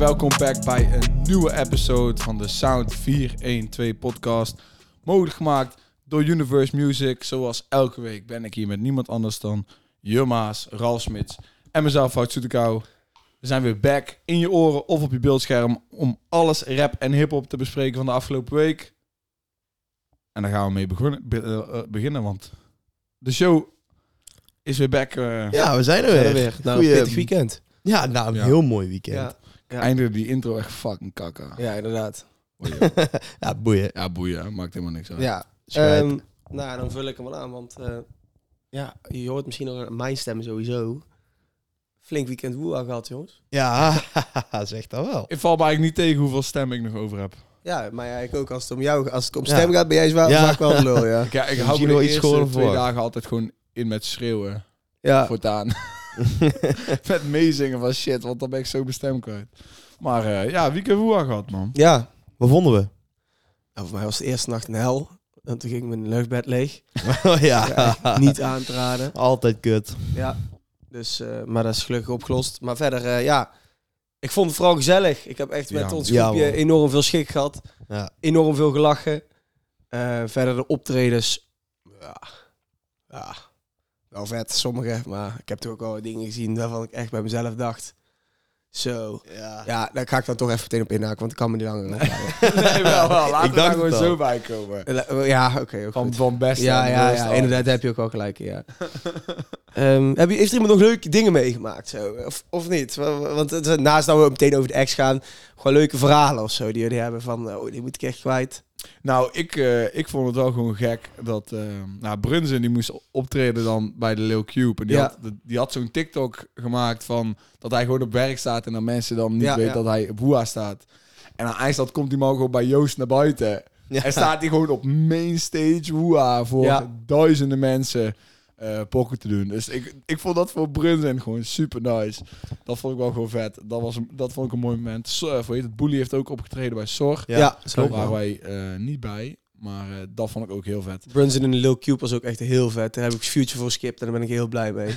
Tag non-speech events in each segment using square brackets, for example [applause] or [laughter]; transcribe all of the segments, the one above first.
welkom back bij een nieuwe episode van de Sound 412 podcast. Mogelijk gemaakt door Universe Music. Zoals elke week ben ik hier met niemand anders dan Jumma's, Ralf Smits en mezelf, Fout Soetekau. We zijn weer back in je oren of op je beeldscherm om alles rap en hip-hop te bespreken van de afgelopen week. En daar gaan we mee beginnen, be- eh, eh, beginnen want de show is weer back. eh Ja, we zijn er weer. er weer. Nou, Goeie- een pittig weekend. Ja, nou, een Ja. heel mooi weekend. Ja, ja. Einde die intro echt fucking kakka. ja, inderdaad. [laughs] Ja, boeien. Ja, boeien, maakt helemaal niks uit. Ja, ehm, nou, dan vul ik hem wel aan, want eh, ja, je hoort misschien nog mijn stem sowieso. Flink weekend woeha gehad, jongens. Ja, zeg [laughs] dat wel. Ik val me eigenlijk niet tegen hoeveel stem ik nog over heb. Ja, maar ja, ik ook als het om jou, als het om Ja. stem gaat, ben jij zwaar, Ja. vaak wel de lul, ja. [laughs] Ik, ja, ik hou me wel de iets eerste schoner twee voor. dagen altijd gewoon in met schreeuwen. Ja, Voortaan. [laughs] met meezingen van shit, want dan ben ik zo stem kwijt. Maar eh, ja, weekend woeha gehad, man. ja. Wat vonden we? Nou, voor mij was de eerste nacht een hel. En toen ging mijn luchtbed leeg. [laughs] Oh Ja, ja, niet aan te raden. altijd kut. Ja, dus, eh, maar dat is gelukkig opgelost. Maar verder, eh, ja, ik vond het vooral gezellig. Ik heb echt met Ja. ons Ja, groepje man. enorm veel schik gehad. Ja. Enorm veel gelachen. Eh, verder de optredens, ja, ja, wel vet, sommige. Maar ik heb toch ook wel dingen gezien waarvan ik echt bij mezelf dacht... Zo, Ja. ja, daar ga ik dan toch even meteen op inhaken, want ik kan me niet langer ophouden. [laughs] nee, wel, wel. Laten Ik we daar gewoon al. zo bij komen. Ja, oké, ook Van, goed. van best Ja, ja, ja, al. inderdaad, heb je ook wel gelijk ja. [laughs] Ehm, heb je, heeft er iemand nog leuke dingen meegemaakt, zo? Of, of niet? Wa- wa- Want naast dat we meteen over de ex gaan, gewoon leuke verhalen of zo die jullie hebben van, oh, die moet ik echt kwijt. Nou, ik, eh, ik vond het wel gewoon gek dat... eh nou, Brunzen die moest optreden dan bij de Lil Cube. En die Ja. had, die had zo'n TikTok gemaakt van... dat hij gewoon op werk staat en dat mensen dan niet Ja, weten dat hij op Woeha staat. En aan eindstand komt die man gewoon bij Joost naar buiten. En staat hij gewoon op main stage voor duizenden mensen eh pokken te doen. Dus ik, ik vond dat voor Brunzen gewoon super nice. Dat vond ik wel gewoon vet. Dat, was, een- dat vond ik een mooi moment. So, uh, het? Boelie heeft ook opgetreden bij Sor. Ja, zo. Daar waren wij eh, niet bij. Maar eh, dat vond ik ook heel vet. Brunson en Lil Cube was ook echt heel vet. Daar heb ik Future voor geskipt en daar ben ik heel blij mee. [laughs]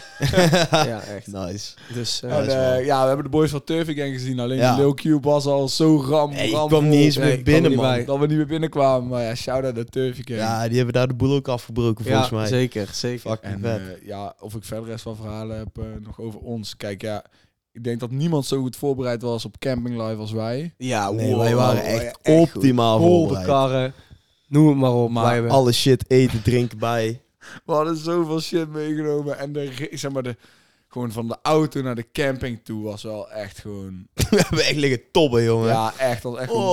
ja, echt. Nice. Dus, eh, en, eh, ja, we hebben de boys van Turfing Gang gezien. Alleen Ja. Lil Cube was al zo ram, Hey, ik ram kwam niet eens meer er binnen, man. bij. Dat we niet meer binnenkwamen. Maar ja, shout-out naar Turfing Gang. Ja, die hebben daar de boel ook afgebroken, volgens ja, mij. zeker, zeker. Fucking En vet. ja, of ik verder rest van verhalen heb nog over ons. Kijk, ja, ik denk dat niemand zo goed voorbereid was op Camping Live als wij. Ja, nee, wow, wij waren echt, goed. optimaal Holde voorbereid. karren, noem het maar op. Maar Alle shit eten, drinken bij. We hadden zoveel shit meegenomen. En de, zeg maar, de, gewoon van de auto naar de camping toe was wel echt gewoon... [laughs] We hebben echt liggen tobben, jongen. Ja, echt. Dat echt gewoon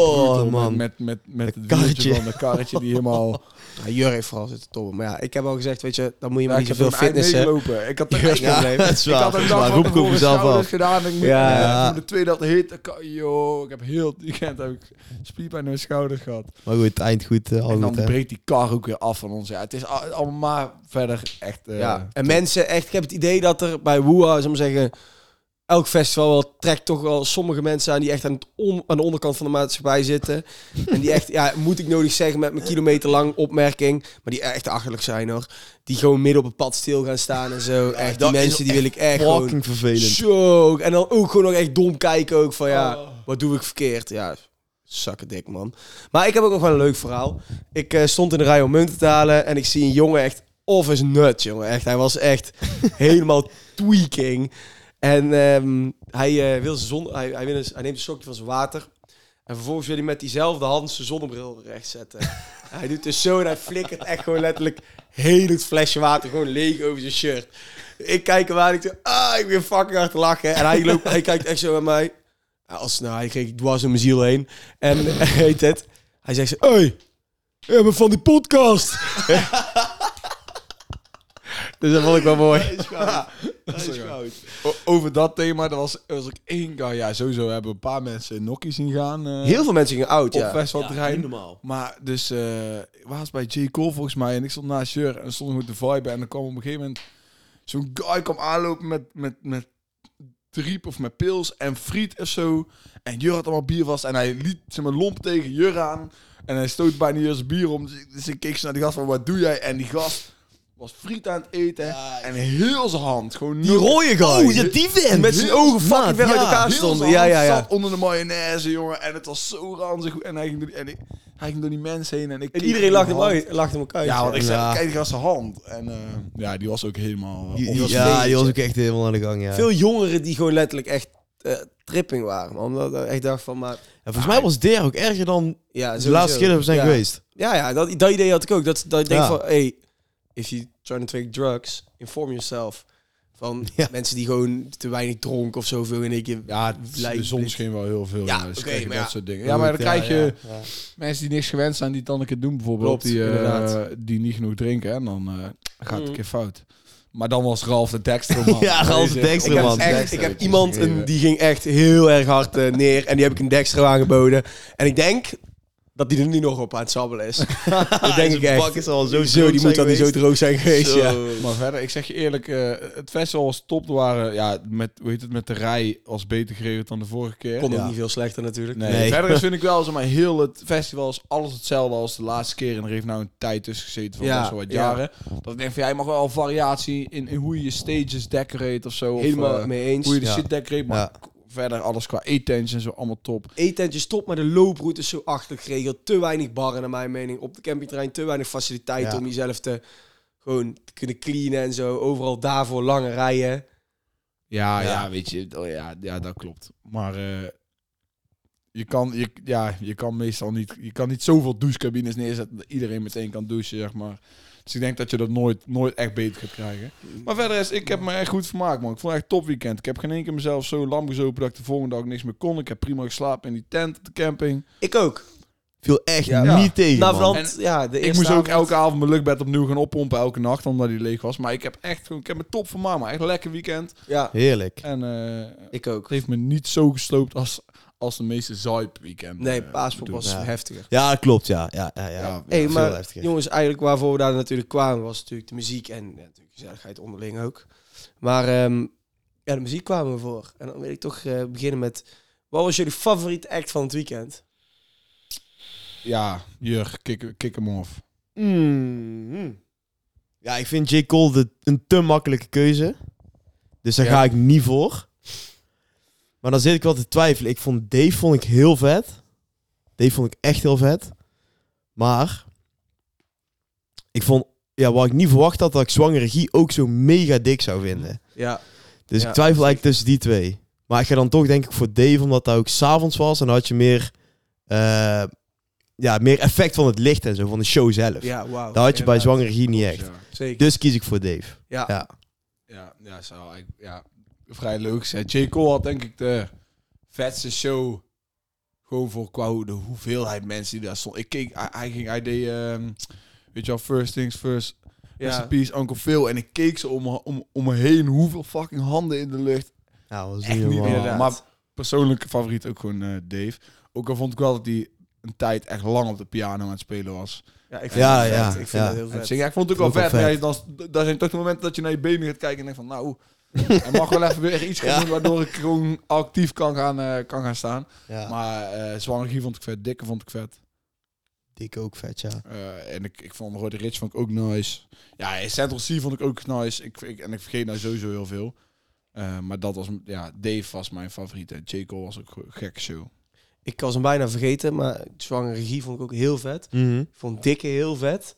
Oh, man. Met, met, met Het het karretje. van de karretje die helemaal... [laughs] Ja, Jur heeft vooral zitten tobben. Maar ja, ik heb al gezegd, weet je, dan moet je Ja, maar niet heb zoveel fitnessen. meegelopen. Ik had [laughs] er Ja, echt ja. probleem. dat is Ik had dat een dag Roep mezelf schouders af. gedaan. Ik moet, Ja. ja. de tweede dag hit. Ik kan- Yo, ik heb heel het weekend heb ik spierpijn in mijn schouders gehad. Maar goed, het eind goed. eh, al en dan goed, breekt die kar ook weer af van ons. Ja, het is al- allemaal maar verder echt... eh, Ja, en mensen, echt, ik heb het idee dat er bij Woeha, zou zeggen, elk festival wel trekt toch wel sommige mensen aan die echt aan, het on- aan de onderkant van de maatschappij zitten. en die echt, ja, moet ik nodig zeggen met mijn kilometer lang opmerking, maar die echt achterlijk zijn hoor. Die gewoon midden op het pad stil gaan staan en zo. echt, die mensen die wil ik echt gewoon vervelend. zo. En dan ook gewoon nog echt dom kijken ook van ja, Oh. wat doe ik verkeerd? Ja, zakken dik man. Maar ik heb ook nog wel een leuk verhaal. Ik eh, stond in de rij om munten te halen en ik zie een jongen echt of is nut, jongen. Echt, hij was echt [laughs] helemaal tweaking. En ehm, hij, eh, wil zijn zon, hij, hij, wil hij neemt een stokje van zijn water. En vervolgens wil hij met diezelfde hand zijn zonnebril recht zetten. [laughs] hij doet dus zo en hij flikkert echt gewoon letterlijk heel het flesje water gewoon leeg over zijn shirt. Ik kijk hem aan ik zeg, ah, ik ben fucking hard te lachen. En hij, loopt, hij kijkt echt zo naar mij. Als, nou, hij kreeg dwars mijn ziel heen. En [laughs] heet het. Hij zegt zo, hey, ik ben van die podcast. Dus dat vond ik wel mooi. Dat is [laughs] goud. O- over dat thema, dat was, was ik één keer... Ja, sowieso hebben we een paar mensen in Nokkie zien gaan. eh, Heel veel mensen gingen oud, op ja. festivalterrein. normaal. Maar dus, eh was bij J. Cole volgens mij en ik stond naast Jur en stond goed te viben en dan kwam op een gegeven moment zo'n guy kwam aanlopen met, met, met driep of met pils en friet of zo. En Jur had allemaal bier vast en hij liet zeg maar lomp tegen Jur aan en hij stoot bijna Jur zijn bier om. Dus ik- Dus ik keek zo naar die gast van wat doe jij? En die gast was friet aan het eten. Ja, en heel zijn hand. Gewoon Die rode guy. Oh, ja, die vent. Met zijn ogen fucking ver uit ja. elkaar Heel stonden. Ja, ja, ja. zat onder de mayonaise, jongen. En het was zo ranzig. En hij ging door die, en ik, hij ging door die mensen heen. En, ik En iedereen lachte hem uit. Lachte hem ook uit. Ja, want ik zei, kijk, gast zijn hand. En eh, ja, die was ook helemaal... Die- was ja, feestje. die was ook echt helemaal aan de gang, ja. Veel jongeren die gewoon letterlijk echt eh, tripping waren. man. Omdat ik echt dacht van, maar... En volgens mij was der ook erger dan Ja, de laatste keer dat we zijn ja. geweest. Ja, ja dat, dat idee had ik ook. Dat, dat ik denk Ja. van, hey, if you trying to take drugs, inform yourself. Van [laughs] Ja. mensen die gewoon te weinig dronken of zoveel in één keer... Ja, lijkt- de zon scheen wel heel veel. Ja, Ja, dus je maar dat ja. soort dingen. Ja, maar dan krijg je mensen die niks gewend zijn, die het dan een keer doen bijvoorbeeld. Klopt, die, eh, die niet genoeg drinken. En dan eh, gaat het Mm. een keer fout. Maar dan was Ralf de Dexter, man. [laughs] Ja, Ralf de Deze- Dexter, Ik heb, echt, ik heb iemand een- die ging echt heel erg hard eh, neer. En die heb ik een Dexter aangeboden. En ik denk dat die er nu nog op aan het sabbelen is. [laughs] dat denk ik echt. is al zo Zo, die moet dan niet zo droog zijn geweest, Zo. ja. Maar verder, ik zeg je eerlijk, eh, het festival was top. Waren, ja, met, hoe heet het, met de rij was beter geregeld dan de vorige keer. Kon ook Ja. niet veel slechter natuurlijk. Nee, Nee. verder is, [laughs] vind ik wel, zeg maar, heel het festival is alles hetzelfde als de laatste keer. En er heeft nou een tijd tussen gezeten van Ja, best wel wat ja. jaren. Dat ik denk van, jij mag wel variatie in, in hoe je je stages decorate of zo. Of, Helemaal eh, mee eens. hoe je de Ja. shit decorate. Maar Ja. Verder alles qua eetentjes en zo allemaal top. Eetentje stop, maar de looproute is zo achterlijk geregeld. Te weinig barren, naar mijn mening. Op de campingterrein te weinig faciliteiten Ja. om jezelf te, gewoon te kunnen cleanen en zo. Overal daarvoor lange rijen. Ja, ja, Ja. weet je, oh, ja, ja, dat klopt. Maar eh, je, kan, je, ja, je kan meestal niet, je kan niet zoveel douchecabines neerzetten dat iedereen meteen kan douchen, zeg maar. Dus ik denk dat je dat nooit, nooit echt beter gaat krijgen. Maar verder is, ik heb me echt goed vermaakt, man. Ik vond het echt top weekend. Ik heb geen één keer mezelf zo lam gezopen dat ik de volgende dag niks meer kon. Ik heb prima geslapen in die tent op de camping. Ik ook. Viel echt Ja. niet tegen, Nou, man. ja, de Ik moest ook elke avond mijn luchtbed opnieuw gaan oppompen, elke nacht, omdat die leeg was. Maar ik heb echt gewoon, ik heb me top vermaakt, maar echt een lekker weekend. Ja, Heerlijk. En eh, ik ook. Het heeft me niet zo gesloopt als, als de meeste Zuip weekend. Nee, eh, doen. was Ja. heftiger. Ja, klopt, ja. Ja, ja, ja. Ja, Hey, maar heftiger. jongens, eigenlijk waarvoor we daar natuurlijk kwamen was natuurlijk de muziek en ja, natuurlijk gezelligheid onderling ook. Maar ehm, ja, de muziek kwamen we voor. En dan wil ik toch eh, beginnen met, wat was jullie favoriete act van het weekend? Ja, Jur, kick, kick hem off. Mm. Ja, ik vind J. Cole de, een te makkelijke keuze. Dus daar Ja. ga ik niet voor. Maar dan zit ik wel te twijfelen. Ik vond Dave vond ik heel vet. Dave vond ik echt heel vet. Maar ik vond, ja, wat ik niet verwacht had, dat ik zwangere regie ook zo mega dik zou vinden. Ja, Dus Ja, ik twijfel eigenlijk tussen die twee. Maar ik ga dan toch denk ik voor Dave, omdat dat ook s'avonds was. En dan had je meer, eh, ja, meer effect van het licht en zo, van de show zelf. ja, wauw. Dat had je bij zwangere regie niet echt. Zeker. Dus kies ik voor Dave. ja. Ja. ja, ja, zou ja, vrij leuk zijn. J. Cole had denk ik de vetste show. Gewoon voor qua de hoeveelheid mensen die daar stonden. Ik keek, hij, ging, hij deed, ehm, weet je wel, first things first. Ja. peace, Uncle Phil. En ik keek zo om, om, om me heen. Hoeveel fucking handen in de lucht. Ja, was Echt niet meer. Maar persoonlijke favoriet ook gewoon eh, Dave. Ook al vond ik wel dat hij een tijd echt lang op de piano aan het spelen was. Ja, ik vind Ja, het vet. ja, Ik vind ja. het heel vet. ja, ik vond het ook wel vet. ja, dan, dat zijn toch de momenten dat je naar je benen gaat kijken en denkt van nou, [laughs] er mag wel even weer iets gaan Ja. doen waardoor ik gewoon actief kan gaan, eh, kan gaan staan. Ja. Maar eh Zwanger vond ik vet, Dikke vond ik vet. Dik ook vet, ja. Eh, en ik, ik vond Roddy Rich vond ik ook nice. Ja, Central C vond ik ook nice. Ik, ik, en ik vergeet nou sowieso heel veel. Eh, maar dat was, ja, Dave was mijn favoriet. En J. Cole was ook een gekke show. Ik was hem bijna vergeten, maar zwangere regie vond ik ook heel vet. Ik vond Dikke heel vet.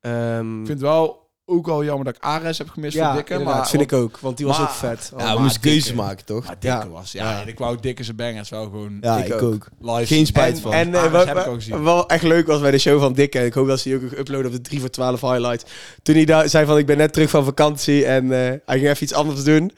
Ehm, Ik vind het wel ook al jammer dat ik Ares heb gemist ja, voor Dikke. Maar, vind ik ook, want die was maar- ook vet. Ja, Oh, we moesten Dikke- keuzes maken, toch? Maar Dikke Ja. was, ja, Ja. En ik wou Dikke zijn bangers wel gewoon Ja, Ik ik, ook. live Geen spijt van. En Ares wat, heb ik al gezien. wat echt leuk was bij de show van Dikke, en ik hoop dat ze die ook uploaden op de 3 voor 12 highlights. Toen hij daar zei van ik ben net terug van vakantie en eh, hij ging even iets anders doen.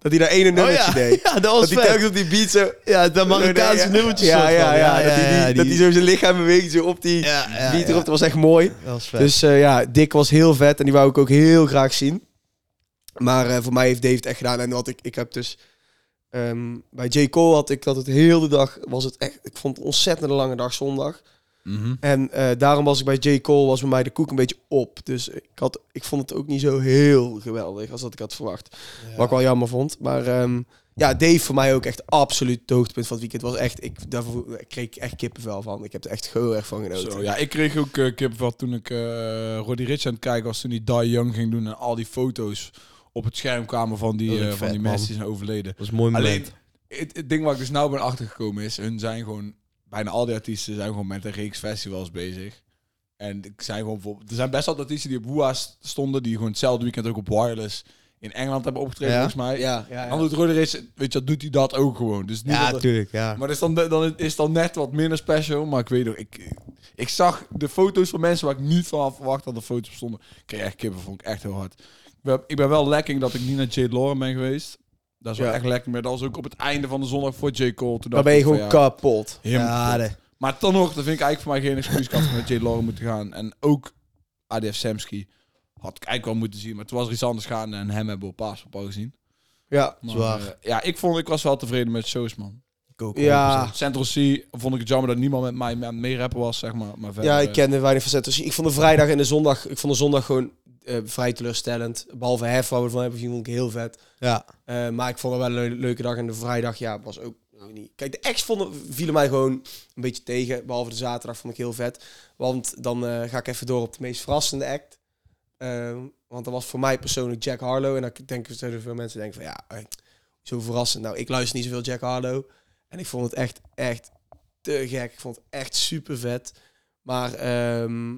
Dat hij daar ene nummertje Oh, ja. deed. [laughs] ja, dat Dat was hij vet. telkens op die beat zo... Ja, dat Marokkaanse nummertje Ja, ja, ja, dat, hij die, dat hij zo zijn lichaam beweegt zo op die beat erop. Dat was echt mooi. Dat was vet. Dus eh, ja, Dick was heel vet en die wou ik ook heel graag zien. Maar eh, voor mij heeft Dave het echt gedaan. En wat ik, ik heb dus ehm, bij J. Cole had ik dat het heel de dag was het echt. Ik vond het een ontzettend lange dag zondag. Mhm. En eh, daarom was ik bij J. Cole was bij mij de koek een beetje op. Dus ik, had, ik vond het ook niet zo heel geweldig als dat ik had verwacht. Ja. Wat ik wel jammer vond. Maar ehm, ja, Dave voor mij ook echt absoluut het hoogtepunt van het weekend. Was echt, ik, daarvoor ik kreeg ik echt kippenvel van. Ik heb er echt heel erg van genoten. Zo, ja, ik kreeg ook uh, kippenvel toen ik eh Roddy Rich aan het kijken was. Toen hij Die Young ging doen en al die foto's op het scherm kwamen van die, ook van vet, die man. mensen die zijn overleden. Dat is mooi moment. Alleen, het, het ding waar ik dus nou ben achtergekomen is, hun zijn gewoon, bijna al die artiesten zijn gewoon met een reeks festivals bezig. En ik zijn gewoon bijvoorbeeld, er zijn best wel artiesten die op WUA stonden, die gewoon hetzelfde weekend ook op Wireless in Engeland hebben opgetreden, Ja? volgens mij. ja, ja, ja. Roddy Rich, weet je, doet hij dat ook gewoon. Dus niet ja, natuurlijk. Ja. maar is dan, dan is dan net wat minder special. Maar ik weet nog, ik, ik zag de foto's van mensen waar ik niet van had verwacht dat er foto's stonden. Ik kreeg echt kippen, vond ik echt heel hard. Ik ben, ik ben wel lekking dat ik niet naar Jade Lauren ben geweest. Dat is wel Ja. echt lekker. Maar dat was ook op het einde van de zondag voor J. Cole. Toen Dan dacht ben je ik van, gewoon ja, kapot. helemaal Ja, kapot. Maar dan nog, dat vind ik eigenlijk voor mij geen excuus. Ik had met Jade Lauren moeten gaan. En ook ADF Samsky had ik eigenlijk wel moeten zien. Maar toen was er iets anders gaan en hem hebben we op Paaspapal gezien. Ja. Maar, Zwaar. eh, ja, ik, vond, ik was wel tevreden met shows, man. ik ook. Ja. 100%. Central C vond ik het jammer dat niemand met mij aan het meerappen was, zeg maar. maar verder, Ja, ik eh, kende weinig facetten. Dus ik vond de vrijdag en de zondag, ik vond de zondag gewoon eh, vrij teleurstellend. Behalve Hef, waar we ervan hebben gezien, vond ik heel vet. Ja. Eh, maar ik vond het wel een leu- leuke dag. En de vrijdag, ja, was ook nou, niet. Kijk, de ex vonden, vielen mij gewoon een beetje tegen. Behalve de zaterdag vond ik heel vet. Want dan eh, ga ik even door op de meest verrassende act. Ehm, want dat was voor mij persoonlijk Jack Harlow. En dan denken veel mensen denken van ja, zo verrassend. Nou, ik luister niet zoveel Jack Harlow. En ik vond het echt, echt te gek. Ik vond het echt super vet. Maar ehm,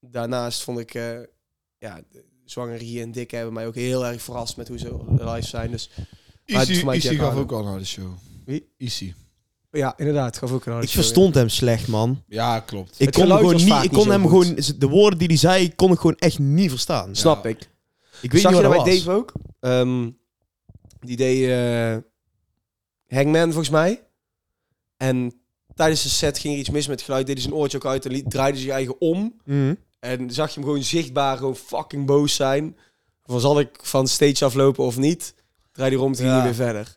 daarnaast vond ik, ja, de Zwangerie en Dikke hebben mij ook heel erg verrast met hoe ze live zijn. Dus Maar het is Easy, voor mij Easy Jack gaf ook al naar de show. Wie? Easy. ja, inderdaad, gaf ook een harde Ik show, verstond hem slecht, man. Ja, klopt. Ik Het kon, gewoon niet, ik kon hem goed. gewoon, de woorden die hij zei, kon ik gewoon echt niet verstaan. ja. Snap ik. Ik weet Zag niet je dat bij. Dave ook? Ehm, die deed eh, Hangman volgens mij. En tijdens de set ging er iets mis met het geluid. Deed hij zijn oortje ook uit en liet, draaide zich eigen om. Mhm. En zag je hem gewoon zichtbaar gewoon fucking boos zijn. Van zal ik van stage aflopen of niet? Draai die Ja. hij weer verder.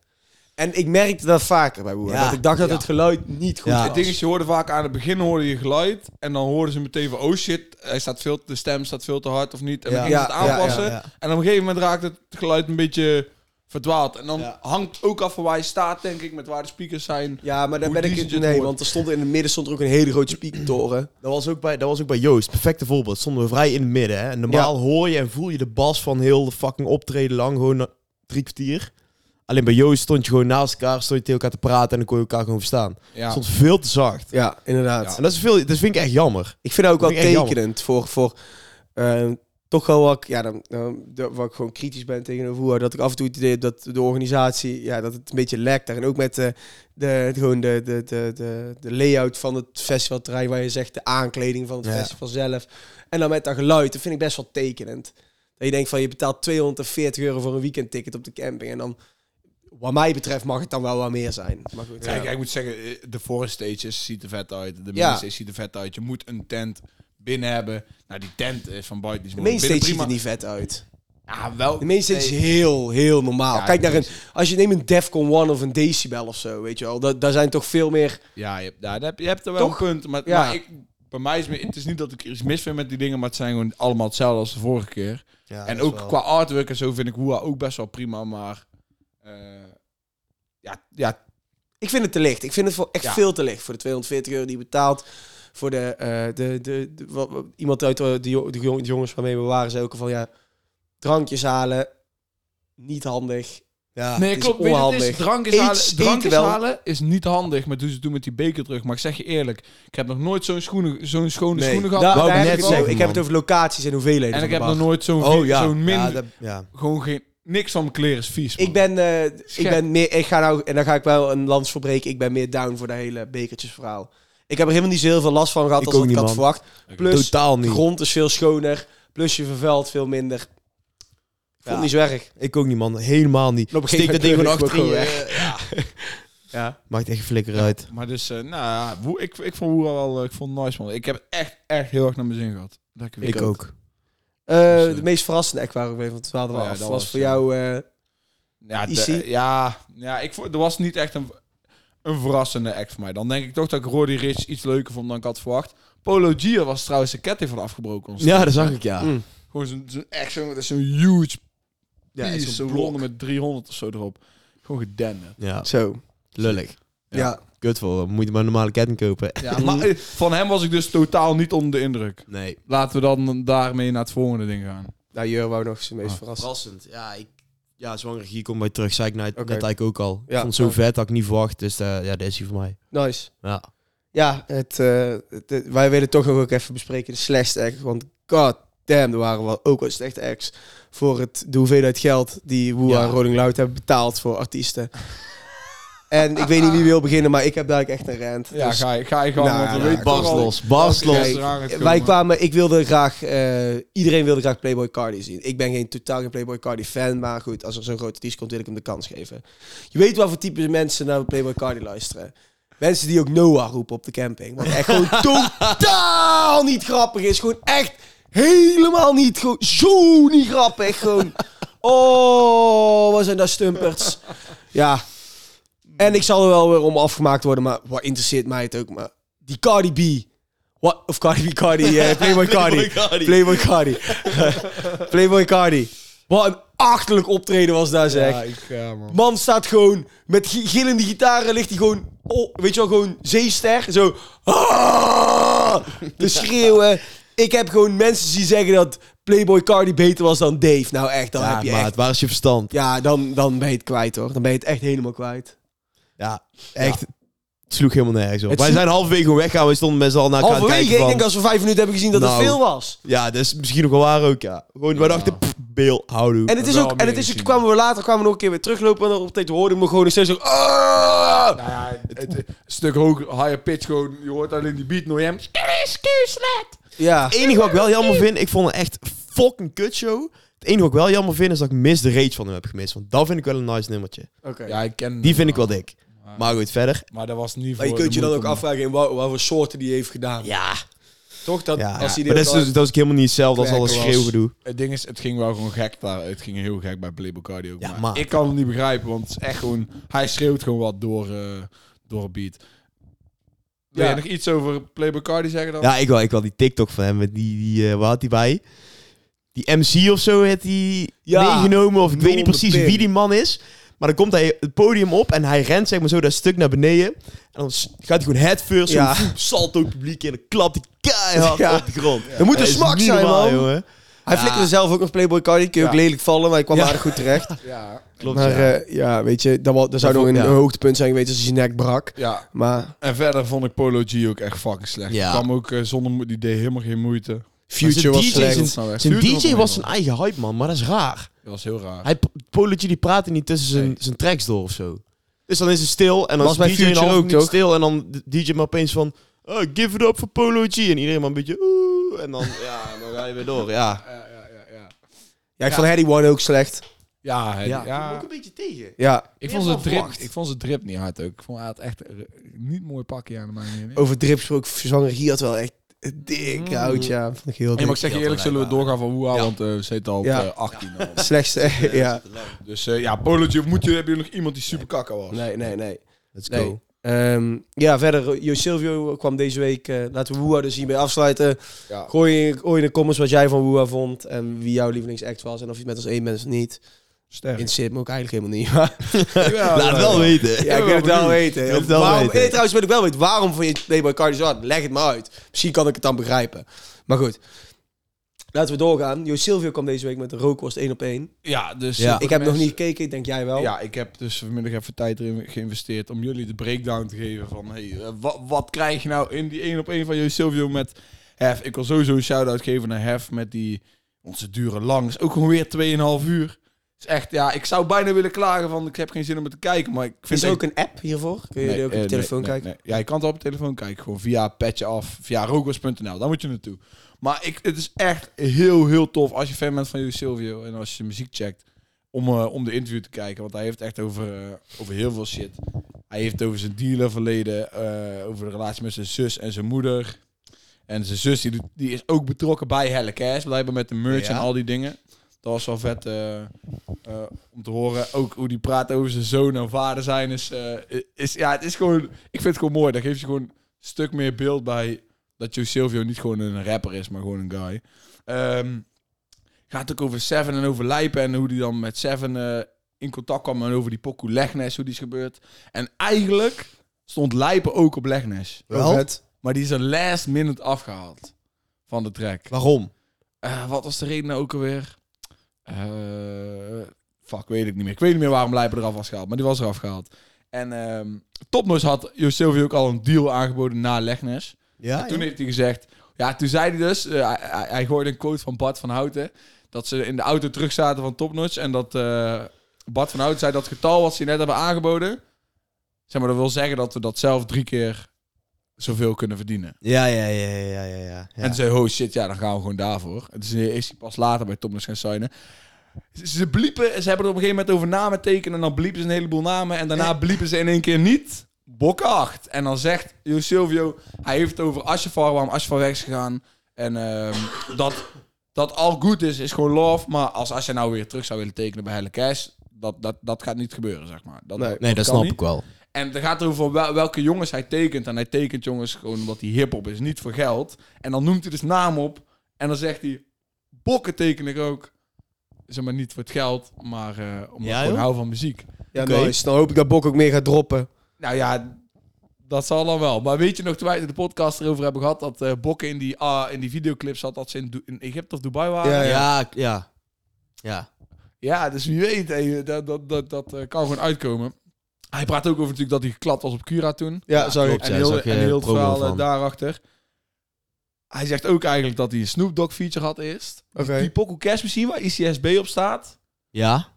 En ik merkte dat vaker bij Boer. Ja. Dat ik dacht dat Ja. het geluid niet goed Ja. was. Het ding is, je hoorde vaak aan het begin hoorde je geluid. En dan hoorden ze meteen van, oh shit, hij staat veel, de stem staat veel te hard of niet. En dan gingen ze het aanpassen. Ja, ja. En op een gegeven moment raakt het geluid een beetje verdwaald. En dan Ja. hangt ook af van waar je staat, denk ik, met waar de speakers zijn. Ja, maar daar Hoe ben ik hoort. Nee, want er stond in het midden stond er ook een hele grote speakertoren. Dat was, ook bij, dat was ook bij Joost. Perfecte voorbeeld. Stonden we vrij in het midden. Hè? En normaal hoor je en voel je de bas van heel de fucking optreden lang. Gewoon na- drie kwartier. Alleen bij Joost stond je gewoon naast elkaar. Stond je tegen elkaar te praten en dan kon je elkaar gewoon verstaan. Ja. Het stond veel te zacht. Ja, inderdaad. Ja. En dat, is veel, dat vind ik echt jammer. Ik vind het ook wel Dat tekenend voor, voor eh, toch wel wat, ik- ja, dan, dan, de- wat ik gewoon kritisch ben tegenover hoe dat ik af en toe het idee heb dat de organisatie, ja, dat het een beetje lekt daar. En ook met de, de, gewoon de, de, de, de, de layout van het festivalterrein, waar je zegt de aankleding van het Ja. festival zelf. En dan met dat geluid, dat vind ik best wel tekenend. Dat je denkt van, je betaalt 240 euro voor een weekendticket op de camping. En dan, wat mij betreft, mag het dan wel wat meer zijn. Maar goed, Kijk, ja. ik moet zeggen, eh, de forest stages ziet er vet uit. De Ja. main stage ziet er vet uit. Je moet een tent binnen hebben. Nou, die tent is van buiten. die is de mainstage Binnen ziet er niet vet uit. Ja, wel. De mainstage is heel, heel normaal. Ja, Kijk naar een, als je neemt een Defcon 1 of een Decibel of zo, weet je wel. Da daar zijn toch veel meer... Ja, je, hebt- ja, daar heb, je hebt er wel Toch? een punt. Maar, Ja. maar ik, bij mij is meer, het is niet dat ik er iets mis vind met die dingen, maar het zijn gewoon allemaal hetzelfde als de vorige keer. Ja, en ook wel- qua artwork en zo vind ik Hoera ook best wel prima, maar eh, ja, ja, Ik vind het te licht. Ik vind het voor echt Ja. veel te licht. Voor de 240 euro die je betaalt. Voor de, eh, de, de, de- wat- wat- iemand uit de, de, de jong- de jongens waarmee we waren, zei ook al van ja, drankjes halen, niet handig. Ja. nee, het is klopt. Weet je, het is, onhandig. drankjes Eet- halen, drankjes wel. halen is niet handig, maar doen ze doen met die beker terug. Maar ik zeg je eerlijk, ik heb nog nooit zo'n schoenen, zo'n schone Nee, schoenen gehad. wou ik heb net ik zeggen, heb het over locaties en hoeveelheden. en ik heb nog nooit zo'n Oh ja. zo'n min, ja, dat, ja. gewoon geen, niks van mijn kleren is vies. man. Ik ben, eh, ik ben meer, ik ga nou, en dan ga ik wel een lans verbreken. Ik ben meer down voor de hele bekertjesverhaal. Ik heb er helemaal niet zo heel veel last van gehad Ik als ik niet, had man. verwacht. Plus, Totaal de niet. grond is veel schoner. Plus je vervuilt veel minder. Ik vond Ja. niet zo erg. Ik ook niet, man. Helemaal niet. Op een Steek gegeven dat ding gewoon moment achter in je... ik Ja. [laughs] Ja. Maakt echt flikker uit. Maar dus, eh, nou ja, Woe- ik, ik vond Woera wel, eh, ik vond het nice man. Ik heb het echt, echt heel erg naar mijn zin gehad. Dat ik, Ik, ook. Eh, Dus, eh, de meest verrassende act we even, want het dwaalden we Oh ja, af. dat was, was, voor eh, jou... eh, Ja, de- ja, ja ik, vond- er was niet echt een, een verrassende act voor mij. Dan denk ik toch dat ik Roddy Rich iets leuker vond dan ik had verwacht. Polo Gia was trouwens de ketting van afgebroken. ons. Ja, dat zag ik, ja. mm. Gewoon zo'n echt zo'n dat is zo'n huge Ja, piece, zo'n ronde met 300 of zo erop. Gewoon gedenderd. Ja, Zo. lullig. Ja. Ja. Kut voor hem. Moet je maar een normale ketting kopen. Ja, maar eh, van hem was ik dus totaal niet onder de indruk. Nee. Laten we dan daarmee naar het volgende ding gaan. Nou, Jur wou nog zijn meest Ah. verrassen. Verrassend. Ja, ik... Ja, zwanger hier komt bij terug. Zei ik net, eigenlijk ook al. Ik Ja. vond het zo vet, had ik niet verwacht. Dus eh, ja, dit is hij voor mij. Nice. Ja. Ja, het, eh, het- het- wij willen toch nog ook even bespreken de slechtste act. Want god damn, er waren wel ook wel slechte acts. Voor het, de hoeveelheid geld die Woe Ja. en Rolling Loud hebben betaald voor artiesten. [laughs] en ik weet niet wie wil beginnen, maar ik heb daar echt een rant. Ja, Dus- ga je, ga je gang, Nou, want we nou, Barst los, barst welke los. wij kwamen, ik wilde graag, eh, iedereen wilde graag Playboy Cardi zien. Ik ben geen totaal geen Playboy Cardi fan, maar goed, als er zo'n grote artiest komt, wil ik hem de kans geven. Je weet wel voor type mensen naar Playboy Cardi luisteren. Mensen die ook Noah roepen op de camping. Wat echt gewoon [laughs] totaal niet grappig is. Gewoon echt helemaal niet. Gewoon zo niet grappig. Gewoon. Oh, wat zijn dat stumperts. Ja. En ik zal er wel weer om afgemaakt worden, maar wat interesseert mij het ook. Maar die Cardi B. Of Cardi B, Cardi. eh, [laughs] Playboy Cardi. Playboy Cardi. [laughs] Playboy Cardi. Wat een achterlijk optreden was daar zeg. Ja, ik ga, man. Man staat gewoon met gi- gillende gitaren, ligt hij gewoon, oh, weet je wel, gewoon zeester. Zo, ah, te schreeuwen. Ik heb gewoon mensen zien zeggen dat Playboy Cardi beter was dan Dave. Nou echt, dan Ja, heb je echt... waar is je verstand? Ja, dan, dan ben je het kwijt hoor. Dan ben je het echt helemaal kwijt. Ja, echt. Het sloeg helemaal nergens op. Het Wij sloeg- zijn halverwege gewoon weggaan. We stonden met z'n allen naar elkaar te Halverwege, kijken ik van... denk als we vijf minuten hebben gezien dat het Nou. veel was. Ja, dat is misschien nog wel waar ook, ja. Gewoon, wij dachten, pff, Beel, houdoe. En het is wel ook, en meer het is, gezien. kwamen we later kwamen we nog een keer weer teruglopen en op tijd hoorden we gewoon nog steeds zo... ah! Nou ja, het, het- een stuk hoger, higher pitch gewoon. Je hoort alleen die beat nog hem. Ja. Het enige wat ik wel jammer vind, ik vond het echt fucking kutshow. Het enige wat ik wel jammer vind, is dat ik Miss the Rage van hem heb gemist. Want dat vind ik wel een nice nummertje. Oké. Ja, ik ken Die vind ik wel dik. Maar, Maar goed, verder. maar dat was niet voor Maar je kunt de je dan ook moeite om- afvragen in wat, wat voor soorten die heeft gedaan. Ja. Toch? Dat, ja. als hij maar dat is, dus, dat is ook helemaal niet hetzelfde als Werken alles was- schreeuwgedoe. Het ding is, het ging wel gewoon gek daar. Het ging heel gek bij Playboy Cardi ook. Ja, maar ik kan het niet begrijpen, want het is echt gewoon... Hij schreeuwt gewoon wat door, eh, door een beat. Wil Ja. je nog iets over Playboy Cardi zeggen dan? Ja, ik wil, ik wil die TikTok van hem. Met die, die, eh, waar had hij bij? Die MC of zo heeft hij Ja, meegenomen. Of ik weet niet precies wie die man is. Maar dan komt hij het podium op en hij rent zeg maar zo dat stuk naar beneden. En dan gaat hij gewoon head first, Ja. zo salto het publiek in. En dan klapt hij keihard Ja. op de grond. Er moet een Dat smak zijn, normaal, man. jongen. Hij Ja. flikkerde zelf ook nog Playboy Cardi. Kun je ook Ja. lelijk vallen, maar hij kwam Ja. aardig goed terecht. [laughs] Ja. Klopt, maar ja. eh, ja, weet je, dat, dat zou nog een, ja. hoogtepunt zijn geweest als hij zijn nek brak. ja. Maar En verder vond ik Polo G ook echt fucking slecht. Ja. Kwam ook eh, zonder... Die deed helemaal geen moeite. Future zijn was DJ slecht. zijn- DJ was zijn eigen hype, man. Maar dat is raar. Dat was heel raar. Hij, Poletje die praatte niet tussen zijn, Nee. zijn tracks door of zo. Dus dan is het stil en dan Was is bij DJ ook, toch? stil en dan de DJ maar opeens van oh, give it up voor Polo G en iedereen maar een beetje oeh en dan [laughs] ja dan ga je weer door ja Ja, ja, ja, ja. Ja, ik vond Harry One ook slecht. Ja, ja, ja. ik ook een beetje tegen Ja, Ik vond, zijn van drip, ik vond zijn drip niet hard ook. Ik vond hij had echt eh, niet mooi pakje aan de manier. over drip gesproken. Zwanger Guy had wel echt dik hout, ja. Vond ik heel dik. maar ik zeg je eerlijk, zullen we doorgaan van Woeha, Ja. want eh, we zitten al op Ja. eh, 18 al. Slechtste, ja. Dus eh, ja, Polootje, moet je, hebben jullie nog iemand die super kakka was? Nee, nee, nee. let's Nee. go Ehm, ja, verder, Jo Silvio kwam deze week. eh, laten we Woeha dus hiermee afsluiten. Ja. Gooi, in- gooi in de comments wat jij van Woeha vond. En wie jouw lievelingsact was. En of je het met ons één bent of niet. Sterk. Interesseert me ook eigenlijk helemaal niet. [laughs] Maar Ja, laat het wel weten ja, ik wil het wel weten. wil het wel waarom, weten. eh, trouwens wil ik wel weten. Waarom vond je Playboy Cardi zo hard? Leg het maar uit. Misschien kan ik het dan begrijpen. Maar goed. Laten we doorgaan. Jo Silvio kwam deze week met de rookworst 1 op 1. Ja, dus... Ja. Ik heb nog niet gekeken. Ik denk jij wel. Ja, ik heb dus vanmiddag even tijd erin geïnvesteerd om jullie de breakdown te geven van... Hey, eh, wat, wat krijg je nou in die 1 op 1 van Jo Silvio met Hef? Ik wil sowieso een shout-out geven naar Hef met die... Onze dure lang. Is ook gewoon weer 2,5 uur. Is echt, ja, ik zou bijna willen klagen van ik heb geen zin om het te kijken, maar ik vind Is er ook een app hiervoor? Kun je Nee, ook op eh, je telefoon nee, nee, kijken? nee. Ja, je kan het op je telefoon kijken. Gewoon via Petje Af, via rogos.nl. Daar moet je naartoe. Maar ik, het is echt heel, heel tof als je fan bent van Joe Silvio en als je muziek checkt om, eh, om de interview te kijken. Want hij heeft echt over, eh, over heel veel shit. Hij heeft over zijn dealerverleden, eh over de relatie met zijn zus en zijn moeder. En zijn zus die, die is ook betrokken bij Helle Cash, blijkbaar met de merch Ja. en al die dingen. Dat was wel vet eh, eh, om te horen. Ook hoe die praat over zijn zoon en vader zijn. Is, eh, is, ja, het is gewoon, ik vind het gewoon mooi. Dat geeft je gewoon een stuk meer beeld bij dat Joe Silvio niet gewoon een rapper is, maar gewoon een guy. Ehm, gaat ook over Seven en over Lijpen en hoe die dan met Seven eh, in contact kwam en over die pokoe Legnes, hoe die is gebeurd. En eigenlijk stond Lijpen ook op Legnes. Wel? vet. Maar die is er last minute afgehaald van de track. Waarom? Eh, wat was de reden nou ook alweer? Eh fuck, weet ik niet meer. Ik weet niet meer waarom Lijpen eraf was gehaald, maar die was eraf gehaald. En Topnotch had Jo Silvio ook al een deal aangeboden na Legnes. Ja, En toen heeft hij gezegd... Ja, toen zei hij dus... eh, hij, hij, een quote van Bart van Houten... dat ze in de auto terug zaten van Topnotch... en dat eh, Bart van Houten zei dat getal wat ze net hebben aangeboden... zeg maar, dat wil zeggen dat we dat zelf drie keer zoveel kunnen verdienen. Ja, ja, ja, ja, ja, ja. ja. En toen zei oh shit, ja, dan gaan we gewoon daarvoor. En toen is hij pas later bij Topnotch gaan signen. Ze, ze bliepen, ze hebben er op een gegeven moment over namen tekenen... en dan bliepen ze een heleboel namen... en daarna bliepen ze in één keer niet... Bokken 8. En dan zegt Jo Silvio, hij heeft het over Asjefar, waarom Asjefar weg is gegaan. En ehm, [coughs] dat, dat al goed is, is gewoon love. Maar als Asja nou weer terug zou willen tekenen bij Helle Cash, dat, dat, dat gaat niet gebeuren, zeg maar. Dat, Nee. Nee, dat snap niet. ik wel. En het gaat erover wel, welke jongens hij tekent. En hij tekent jongens gewoon omdat hij hip-hop is, niet voor geld. En dan noemt hij dus naam op. En dan zegt hij: Bokken teken ik ook. Zeg maar niet voor het geld, maar eh omdat Ja, ik hou van muziek. Ja, Oké. nice. Dan hoop ik dat Bok ook meer gaat droppen. Nou ja, dat zal dan wel. Maar weet je nog, toen wij de podcast erover hebben gehad, dat eh Bokken in die, ah, in die videoclip zat dat ze in, Du- in Egypte of Dubai waren? Ja, Ja, Ja, ja. Ja. dus wie weet, hey, dat, dat, dat, dat eh, kan gewoon uitkomen. Hij praat ook over natuurlijk dat hij geklapt was op Cura toen. Ja, klopt. En Ja, heel, zag je en heel het verhaal eh, van. daarachter. Hij zegt ook eigenlijk dat hij een Snoop Dogg feature had eerst. Oké. Die Poco Cash Machine waar ICSB op staat, Ja,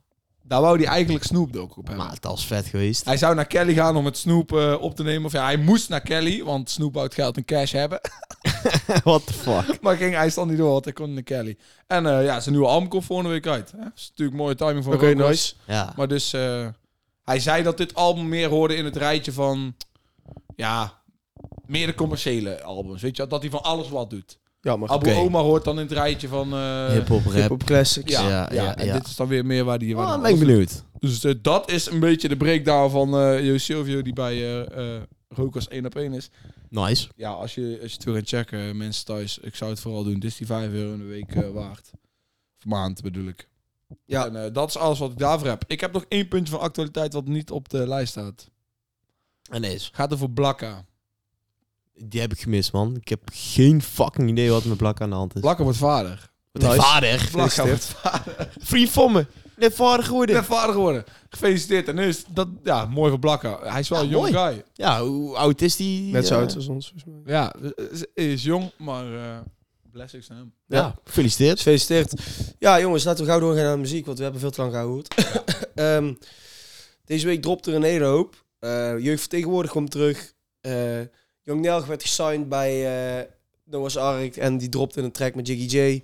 daar wou hij eigenlijk Snoop Dogg op hebben. maar het was vet geweest. Hij zou naar Kelly gaan om het Snoop eh, op te nemen. Of ja, hij moest naar Kelly, want Snoop wou het geld en cash hebben. [laughs] What the fuck? [laughs] maar ging hij stond niet door, want hij kon naar Kelly. En eh, ja, zijn nieuwe album komt volgende week uit. Hè? Dat is natuurlijk mooie timing voor Oké, nice. Ja. Maar dus, eh, hij zei dat dit album meer hoorde in het rijtje van, ja, meer de commerciële albums. Weet je, dat hij van alles wat doet. Jammer. Abu Oké. Oma hoort dan in het rijtje van, eh, Hip-hop rap. Hip-hop classics. ja, Ja, ja, ja, en ja. dit is dan weer meer waar die... waar Oh, ben ik benieuwd. Dus eh, dat is een beetje de breakdown van eh Jo Silvio die bij eh eh Rokers 1 op 1 is. Nice. Ja, als je, als je het wil gaan checken, mensen thuis, ik zou het vooral doen. Dit is die 5 euro in de week waard. Of maand bedoel ik. Ja. En eh, dat is alles wat ik daarvoor heb. Ik heb nog één puntje van actualiteit wat niet op de lijst staat. En deze. Gaat over Blakka. Die heb ik gemist, man. Ik heb geen fucking idee wat met Blak aan de hand is. Blakka wordt vader. Wat vader. Blakka wordt vader. Vriend van me. Net vader geworden. Ben vader geworden. Gefeliciteerd. En nu is dat, ja, mooi voor Blakka. Hij is wel Ja, een mooi. guy. Ja, hoe oud is die? Net zo eh, oud als ons, volgens mij. Ja, is, is jong, maar eh blessings hem. Ja, gefeliciteerd. Gefeliciteerd. Ja, jongens, laten we gauw doorgaan naar de muziek, want we hebben veel te lang gehouden. [laughs] Ehm, deze week dropt er een hele hoop. Eh Jeugdvertegenwoordig komt terug. Eh Young Nelg werd gesigned bij eh Noah's Ark en die dropte een track met Jiggy J.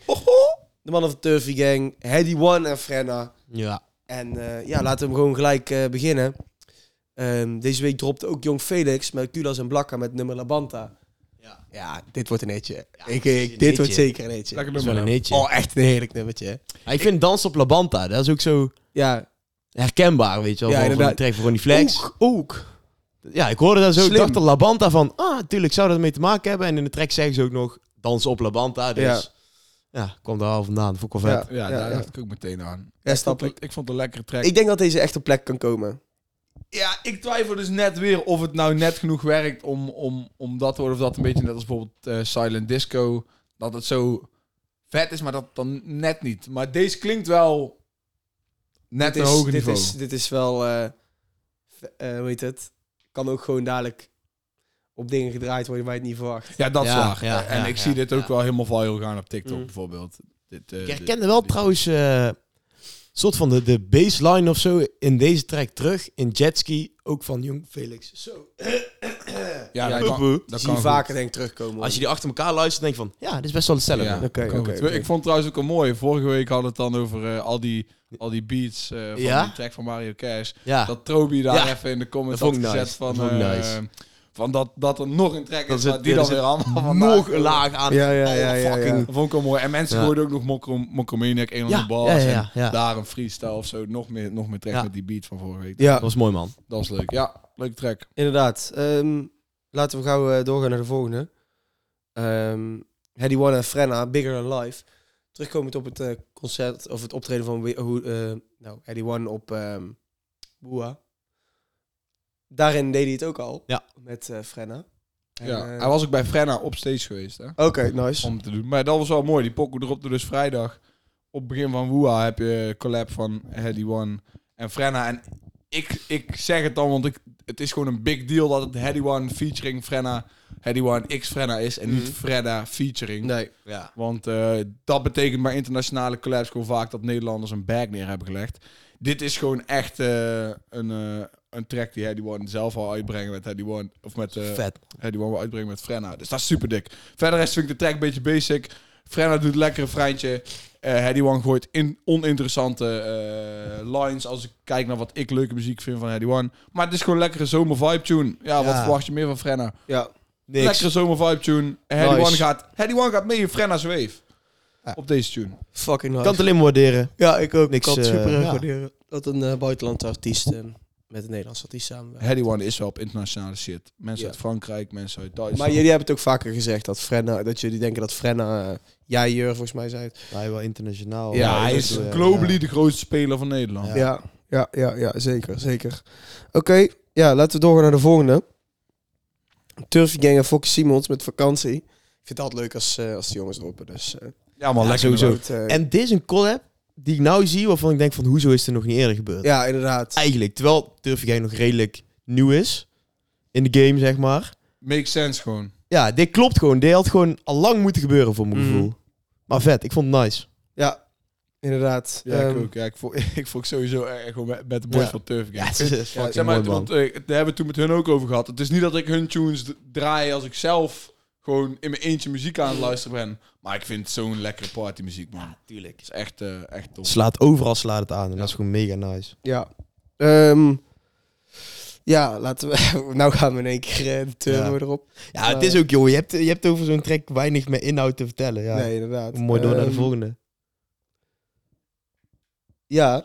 De mannen van Turfy Gang, Heady One en Frenna. Ja. En eh, ja, laten we hem gewoon gelijk eh, beginnen. Ehm, deze week dropte ook Jong Felix met Kulas en Blakka met nummer Labanta. Ja. Ja, dit wordt een eetje. Ja, ik, dit ik- wordt zeker een eetje. Lekker wel nummer. een eetje. Oh, echt een heerlijk nummertje. Ja, ik vind Dans op La Banta, dat is ook zo Ja, herkenbaar, weet je wel. Ja, van, inderdaad. de Ronnie Flex. ook. ook. Ja, ik hoorde dat zo. Ik Slim. dacht aan La Banta van, ah, natuurlijk zou dat ermee te maken hebben. En in de track zeggen ze ook nog, dans op La Banta. Dus ja, Ja. kwam daar al vandaan. Vond ik wel vet. Ja, Ja, daar ja. dacht ik ook meteen aan. Ja, ik, snap vond, ik. ik vond het een lekkere track. Ik denk dat deze echt op plek kan komen. Ja, ik twijfel dus net weer of het nou net genoeg werkt om, om, om dat te worden. Of dat een beetje net als bijvoorbeeld eh, Silent Disco. Dat het zo vet is, maar dat dan net niet. Maar deze klinkt wel net dit een is, hoger dit niveau. Is, dit is wel, eh eh, hoe heet het? Kan ook gewoon dadelijk op dingen gedraaid worden waar je het niet verwacht. ja, dat is Ja, waar. ja, en ja, ik ja, zie dit ook ja. wel helemaal viral gaan op TikTok Mm. bijvoorbeeld. Dit, eh, Ik herkende wel dit- trouwens eh soort van de, de baseline of zo in deze track terug. In Jetski, ook van Jong Felix. Zo. Ja, Ja, dat kan, dat kan goed. vaker denk ik terugkomen. Als je die achter elkaar luistert, denk je van, ja, dit is best wel hetzelfde. Ja. Ik vond het trouwens ook al mooi. Vorige week hadden we het dan over eh, al, die, al die beats eh, van Ja? die track van Mario Cash. Ja. Dat Trobi daar Ja. even in de comments had gezet nice. van, Dat vond ik eh, nice. Van dat, dat er nog een track Dat is, maar die dan er weer allemaal van nog een laag aan. Ja, ja, ja, Oh, ja, fucking-. Dat vond ik wel mooi. En mensen Ja. gooiden ook nog Mokro- Mokromaniac, een Ja, on the bars. ja, ja, ja, en daar een freestyle of zo. Nog meer, nog meer track Ja. met die beat van vorige week. Ja, Dat was mooi, man. Dat was leuk. Ja, leuke track. inderdaad. Ehm, laten we gauw eh, doorgaan naar de volgende. Ehm Heady One en Frenna, Bigger Than Life. terugkomend op het eh, concert of het optreden van eh, nou, Eddie One op ehm Boa. Daarin deed hij het ook al. Ja. Met eh Frenna. En, Ja, eh, hij was ook bij Frenna op stage geweest, hè? Oké, nice. Om te doen. Maar dat was wel mooi. Die pokoe erop dus vrijdag. Op het begin van Woeha heb je collab van Heady One en Frenna. En ik, ik zeg het dan, want ik, het is gewoon een big deal dat het Heady One featuring Frenna, Heady One X Frenna is. En niet Mhm. Fredda featuring. Nee. Ja. Want Want eh, dat betekent bij internationale collabs gewoon vaak dat Nederlanders een bag neer hebben gelegd. Dit is gewoon echt eh, een, eh, een track die Heady One zelf al uitbrengen met Heady One. Of met eh Vet. Heady One wil uitbrengen met Frenna. Dus dat is super dik. Verder rest vind ik de track een beetje basic. Frenna doet lekker een freintje. Eh Heady One gooit in oninteressante eh, lines als ik kijk naar wat ik leuke muziek vind van Heady One. Maar het is gewoon lekkere zomer vibe tune. Ja, wat verwacht je meer van Frenna? ja, Niks. Lekkere zomer vibe tune. En Heady Nice. One gaat, Heady One gaat mee in Frenna's wave. Ja. Op deze tune. fucking nice. Ik kan het alleen maar waarderen. ja, ik ook. Niks, ik kan het eh, super ja. waarderen. Dat een buitenlandse artiest met een Nederlandse artiest samenwerkt. Heady One is wel op internationale shit. Mensen Ja. uit Frankrijk, mensen uit Duitsland. Maar jullie hebben het ook vaker gezegd dat Frenna, dat jullie denken dat Frenna, eh, jij Jur volgens mij zei het. Hij wel internationaal. ja, hij is eh, globally ja. de grootste speler van Nederland. Ja. Ja, ja, ja, ja zeker, zeker. Oké, ja, laten we doorgaan naar de volgende. Turfie Gang en Fokke Simons met vakantie. Ik vind het altijd leuk als, eh, als de jongens roepen. Dus, eh, Ja, man, Ja, lekker sowieso. En dit is een collab die ik nou zie waarvan ik denk van hoezo is er nog niet eerder gebeurd? ja, inderdaad. Eigenlijk, terwijl Gang nog redelijk nieuw is in de game, zeg maar. Makes sense gewoon. Ja, dit klopt gewoon. Dit had gewoon al lang moeten gebeuren voor mijn Mhm. gevoel. Maar vet, ik vond het nice. Ja, inderdaad. Ja, Ehm, ik ook. Ja, ik vond, [laughs] ik vond sowieso echt gewoon met, met de boys Ja. van Turf Gang. Ja, het is Ja, zeg maar, mooi, man. want, eh, daar hebben we het toen met hun ook over gehad. Het is niet dat ik hun tunes draai als ik zelf gewoon in mijn eentje muziek aan het luisteren ben. Maar ik vind het zo'n lekkere partymuziek, man. tuurlijk. Het is echt, eh, echt top. Slaat overal slaat het aan en Ja. dat is gewoon mega nice. Ja. Ehm, ja, laten we... [laughs] nou gaan we in één keer eh, de turbo Ja. erop. Ja, het is ook, joh. Je hebt, je hebt over zo'n track weinig meer inhoud te vertellen. Ja. Nee, inderdaad. Mooi door naar de Ehm, volgende. Ja.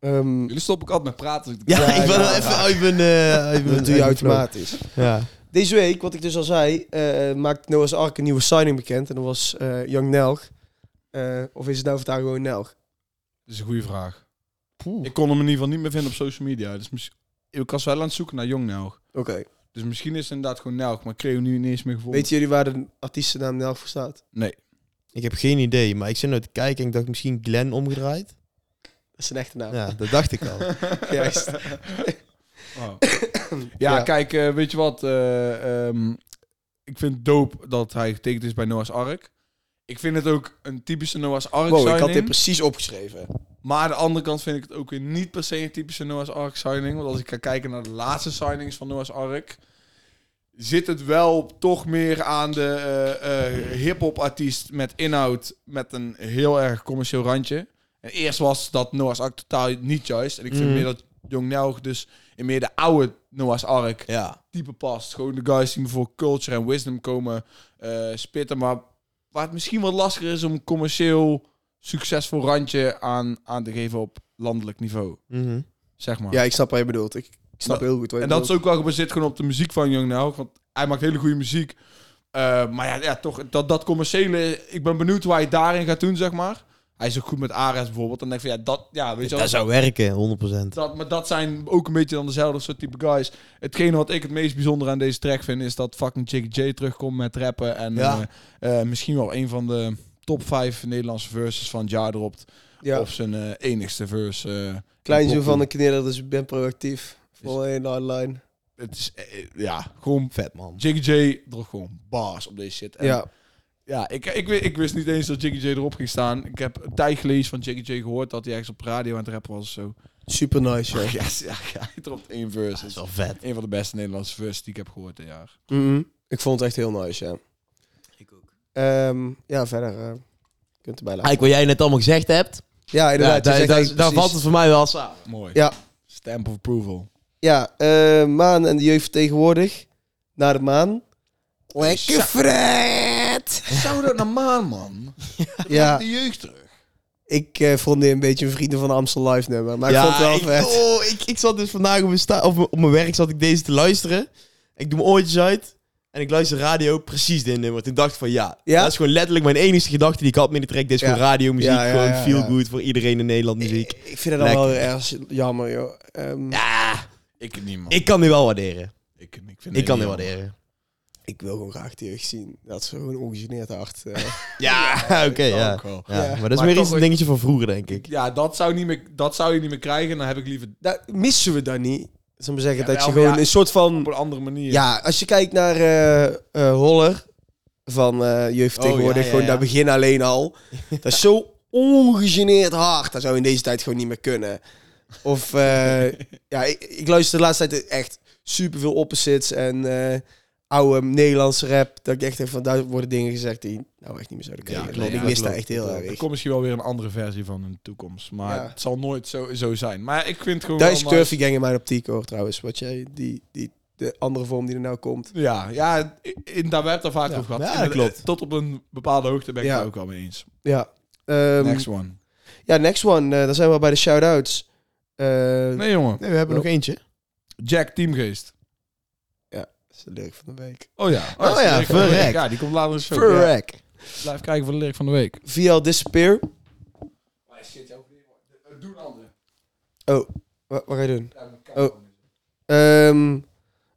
Ehm, Jullie stoppen ook altijd met praten. Ja, ja, ik ben ja, wel even uit mijn... eh, uit mijn dat doe je uit mijn flow. automatisch. Ja. Deze week, wat ik dus al zei, eh, maakt Noah's Ark een nieuwe signing bekend. En dat was eh Young Nelg. Eh, of is het nou vandaag gewoon Nelg? Dat is een goede vraag. Ik kon hem in ieder geval niet meer vinden op social media. Dus ik was wel aan het zoeken naar Jong Nelg. Oké. Dus misschien is het inderdaad gewoon Nelg, maar ik kreeg hem nu ineens meer gevonden. Weten jullie waar de artiestennaam Nelg voor staat? Nee. Ik heb geen idee, maar ik zit nou te kijken en ik dacht misschien Glenn omgedraaid. Dat is een echte naam. Ja, dat dacht ik al. [laughs] Juist. [laughs] Oh. [coughs] ja, Ja. kijk, eh, weet je wat? eh, ehm, ik vind het dope dat hij getekend is bij Noah's Ark. Ik vind het ook een typische Noah's Ark Wow, ik signing. had dit precies opgeschreven. Maar aan de andere kant vind ik het ook weer niet per se een typische Noah's Ark signing. Want als ik ga kijken naar de laatste signings van Noah's Ark... zit het wel toch meer aan de eh, hip-hop artiest met inhoud... met een heel erg commercieel randje. En eerst was dat Noah's Ark totaal niet juist. En ik vind Mhm. meer dat Jong Nelg dus in meer de oude Noah's Ark Ja. type past. Gewoon de guys die voor culture en wisdom komen eh, spitten. Maar waar het misschien wat lastiger is om commercieel succesvol randje aan, aan te geven op landelijk niveau. Mhm. Zeg maar. Ja, ik snap wat je bedoelt. Ik, ik snap heel goed wat je en dat is ook wel gebaseerd gewoon op de muziek van Young Now. Want hij maakt hele goede muziek. Eh, maar ja, ja, toch, dat, dat commerciële... Ik ben benieuwd waar hij daarin gaat doen, zeg maar. Hij is ook goed met Ares bijvoorbeeld. Dan denk ik van, ja, dat... Ja, weet je wel, Dat zou werken, 100%. dat, maar dat zijn ook een beetje dan dezelfde soort type guys. Hetgene wat ik het meest bijzonder aan deze track vind, is dat fucking Jiggy J terugkomt met rappen. En Ja. eh, eh, misschien wel een van de top 5 Nederlandse verses van jaar dropt. Ja, Op zijn eh, enigste verse. klein zo pokoe. van de knieën, dus ik ben proactief. Vol een hardline. Het is, ja, gewoon... Vet, man. Jiggy J droeg gewoon bars op deze shit. En Ja, Ja, ik, ik, ik wist niet eens dat Jiggy J erop ging staan. Ik heb een tijd geleden van Jiggy J gehoord dat hij ergens op radio aan het rappen was of zo. super nice, joh. [laughs] Ja, ja, ja, hij dropt één verse. Dat is wel vet. een van de beste Nederlandse verses die ik heb gehoord dit jaar. Mhm. Ik vond het echt heel nice, ja. Ik ook. Ehm, ja, verder. eh, je kunt erbij laten. Eigenlijk wat jij net allemaal gezegd hebt, Ja, ja, inderdaad. daar, daar, precies. valt het voor mij wel samen. Mooi. Ja. Stamp of approval. Ja, eh, Maan en de jeugd tegenwoordig. Naar de maan. Lekker [laughs] Zou dat naar maan, man? Ja, De jeugd terug. ik eh, vond dit een beetje een Vrienden van Amstel live nummer. Maar ik vond het wel ik, vet. oh, ik, ik zat dus vandaag op mijn, sta- op, mijn- op mijn werk zat ik deze te luisteren. Ik doe mijn oortjes uit. En ik luister radio, precies dit nummer. Toen dacht ik van ja, Ja? dat is gewoon letterlijk mijn enige gedachte die ik had met die track. Dit is Ja. gewoon radiomuziek, Ja, ja, gewoon ja, feel ja. good voor iedereen in Nederland muziek. Ik, ik vind het dan wel erg jammer, joh. Ehm, Ja, Ik niet, man. ik kan dit wel waarderen. ik, ik, vind Ik kan dit niet, waarderen. Ik wil gewoon graag terug zien. Dat is gewoon ongegeneerd hard. eh. [laughs] Ja, oké, ja. Maar dat is Maar meer toch iets een dingetje van vroeger, denk ik. Ja, dat zou, niet meer, dat zou je niet meer krijgen. Dan heb ik liever missen we dan niet. Ik maar zeggen, Ja, dat je gewoon ja. een soort van... op een andere manier. Ja, als je kijkt naar eh, eh, Holler van eh jeugd Oh, tegenwoordig, ja, ja, gewoon ja. daar begin alleen al. [laughs] dat is zo ongegeneerd hard. Dat zou in deze tijd gewoon niet meer kunnen. Of, eh, [laughs] ja, ik, ik luister de laatste tijd echt superveel opposites en eh, oude Nederlandse rap. Dat ik echt denk van, daar worden dingen gezegd die nou echt niet meer zouden Ja, kunnen. ik mis daar echt heel Er erg. komt misschien wel weer een andere versie van in de toekomst. Maar Ja. het zal nooit zo, zo zijn. Maar ik vind gewoon Daar is nice. Gang in mijn optiek hoor, trouwens. Wat jij, die, die, de andere vorm die er nou komt. Ja, ja in, daar werd er vaak Ja. over gehad. Ja, dat klopt. Tot op een bepaalde hoogte ben ik Ja. het ook wel mee eens. Ja. Ehm, Next one. Ja, next one. eh, dan zijn we bij de shout-outs. Eh, Nee, jongen. Nee, we hebben Oh. nog eentje. Jack Teamgeest. Dat is de lyric van de week. Oh ja. Oh de ja, verrek. Ja, die komt later in de show. Ja. Verrek. Blijf kijken voor de lyric van de week. VL Disappear. Doe een andere. Oh, wat, wat ga je doen? Oh. Ehm,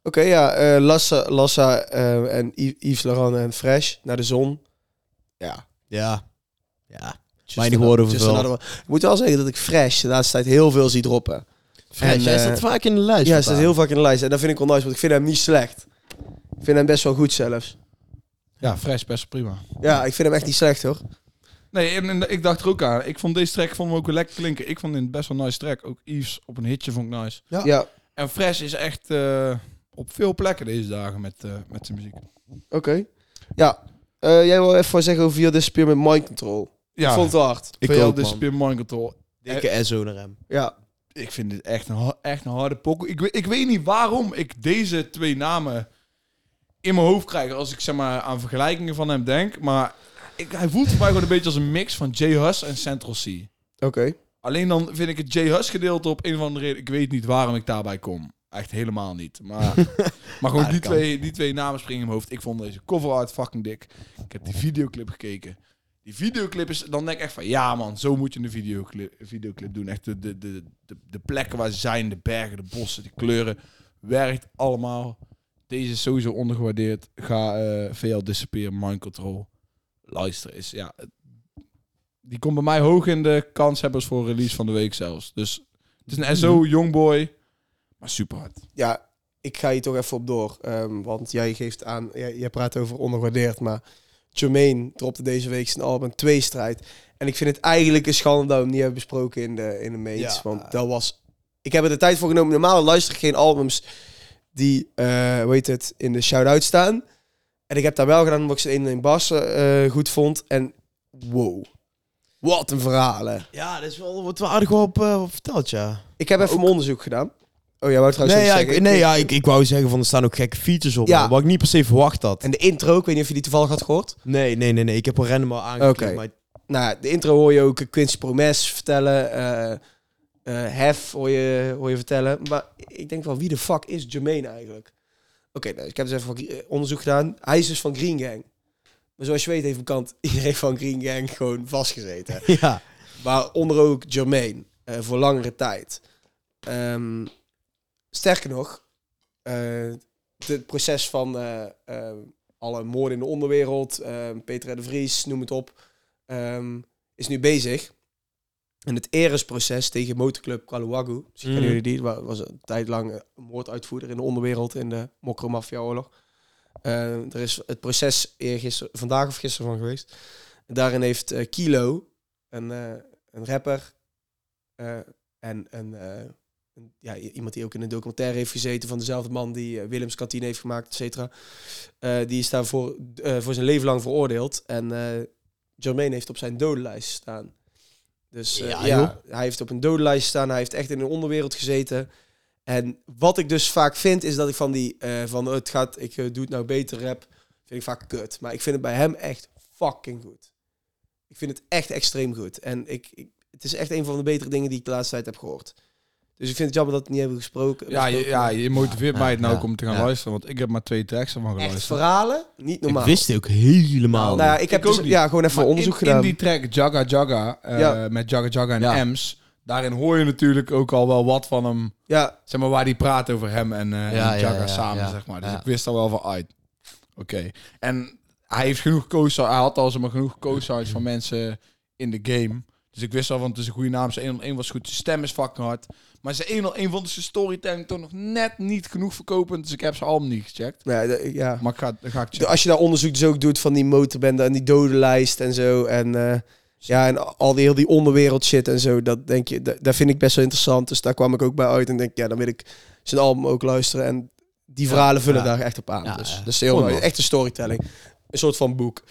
Oké, ja. eh, Lassa, Lassa eh, en Yves Laurent en Fresh naar de zon. Ja. Ja. Ja. Just Weinig woorden one. Ik moet wel zeggen dat ik Fresh de laatste tijd heel veel zie droppen. Fresh, En, jij eh, staat vaak in de lijst. Ja, hij staat heel vaak in de lijst. En dat vind ik wel nice, want ik vind hem niet slecht. Ik vind hem best wel goed zelfs. Ja, fresh, best prima. Ja, ik vind hem echt niet slecht hoor. Nee, en, en ik dacht er ook aan. Ik vond deze track vond hem ook wel lekker klinken. Ik vond dit best wel nice track. Ook Yves op een hitje vond ik nice. Ja. Ja, En Fresh is echt eh, op veel plekken deze dagen met, eh, met zijn muziek. oké. Ja, eh, jij wil even zeggen over VL Disappear met Mind Control. Ja, Ik vond het hard. Ik man. Disappear Mind Control. Dikke SO naar hem. Ja, Ik vind dit echt een, echt een harde pokoe. Ik, weet- ik weet niet waarom ik deze twee namen in mijn hoofd krijg als ik zeg maar aan vergelijkingen van hem denk. Maar ik, hij voelt voor mij gewoon een beetje als een mix van J Hus en Central C. oké. Alleen dan vind ik het J Hus gedeelte op een of andere reden. Ik weet niet waarom ik daarbij kom. Echt helemaal niet. Maar, [laughs] maar gewoon Ja, die, kan. twee, die twee namen springen in mijn hoofd. Ik vond deze cover art fucking dik. Ik heb die videoclip gekeken. Die videoclip is, dan denk ik echt van, ja man, zo moet je een videoclip, videoclip doen. Echt de, de, de, de, de plekken waar ze zijn, de bergen, de bossen, de kleuren. Werkt allemaal. Deze is sowieso ondergewaardeerd. Ga eh VL Disappear, Mind Control. Luister is, ja... Die komt bij mij hoog in de kanshebbers voor release van de week zelfs. Dus het is een SO, Youngboy, maar super hard. Ja, ik ga hier toch even op door. ehm, want jij geeft aan, jij, jij praat over ondergewaardeerd, maar Jermaine dropte deze week zijn album Tweestrijd. En ik vind het eigenlijk een schande dat we hem niet hebben besproken in de, in de mates. Ja. Want dat was... Ik heb er de tijd voor genomen. Normaal luister ik geen albums die, eh hoe heet het, in de shout-out staan. En ik heb daar wel gedaan omdat ik ze in een bas eh, goed vond. En wow. Wat een verhalen. Ja, dat is wel wat aardig op, eh, op verteld, ja. Ik heb even mijn onderzoek gedaan. Oh, jij wou trouwens Nee, ja, zeggen. ik, nee ja, ik, ik wou zeggen van er staan ook gekke features op. Ja. Wat ik niet per se verwacht had. En de intro, ik weet niet of je die toevallig had gehoord. Nee, nee, nee, nee. Ik heb al random al aangeklikt. Oké. Maar Nou, de intro hoor je ook Quincy Promes vertellen. eh eh, Hef hoor je, hoor je vertellen. Maar ik denk wel, wie de fuck is Jermaine eigenlijk? Oké, nou, ik heb dus even eh, onderzoek gedaan. Hij is dus van Green Gang. Maar zoals je weet heeft bekend [laughs] iedereen van Green Gang gewoon vastgezeten. [laughs] ja. Waaronder ook Jermaine. voor langere tijd. Ehm, sterker nog, eh, het proces van eh, eh, alle moorden in de onderwereld, Peter de Vries, noem het op, ehm, is nu bezig. En het eresproces tegen motorclub Kaluwagu, misschien Mm. kennen jullie die, wa- was een tijd lang moorduitvoerder in de onderwereld in de Mokro-Mafia-oorlog. Eh, er is het proces eergisteren, vandaag of gisteren van geweest. Daarin heeft Kilo, een, een rapper, en een, een- ja, iemand die ook in een documentaire heeft gezeten van dezelfde man die eh, Willems kantine heeft gemaakt, et cetera. Eh, die is daarvoor eh, voor zijn leven lang veroordeeld. En Jermaine heeft op zijn dodenlijst staan. Dus Ja, ja, hij heeft op een dodenlijst staan. Hij heeft echt in de onderwereld gezeten. En wat ik dus vaak vind, is dat ik van die, van het gaat, ik doe het nou beter rap, vind ik vaak kut. Maar ik vind het bij hem echt fucking goed. Ik vind het echt extreem goed. En ik, ik, het is echt een van de betere dingen die ik de laatste tijd heb gehoord. Dus ik vind het jammer dat we het niet hebben gesproken. Ja, je, ja, je motiveert Ja, mij het nou ja, ook om te gaan ja. luisteren. Want ik heb maar twee tracks ervan Echt geluisterd. verhalen? Niet normaal. Ik wist het ook helemaal nou ik heb dus, ja, gewoon even Maar onderzoek in, gedaan. in die track Jaga Jaga, eh, Ja. met Jaga Jaga en Ja. Ems, daarin hoor je natuurlijk ook al wel wat van hem. Ja, Zeg maar waar die praat over hem en, eh, Ja, en ja, Jaga ja, samen, ja. zeg maar. Dus Ja. ik wist er wel van uit. Oké. En hij heeft genoeg co hij had al zeg maar genoeg co-signs van mensen in de game. Dus ik wist al van het is een goede naam. Zijn 101 was goed. Zijn stem is fucking hard. Maar zijn 101 vond ik zijn storytelling toch nog net niet genoeg verkopend. Dus ik heb zijn album niet gecheckt. ja, de- ja. Maar ik ga, dan ga ik De- checken. Als je daar onderzoek dus ook doet van die motorbende en die dodenlijst en zo. En eh, ja, en al die, heel die onderwereld shit en zo. Dat denk je, dat, dat vind ik best wel interessant. Dus daar kwam ik ook bij uit. En denk, ja, dan wil ik zijn album ook luisteren. En die verhalen vullen ja. daar echt op aan. Ja, dus ja. dat is heel mooi. man. Echt een storytelling. Een soort van boek.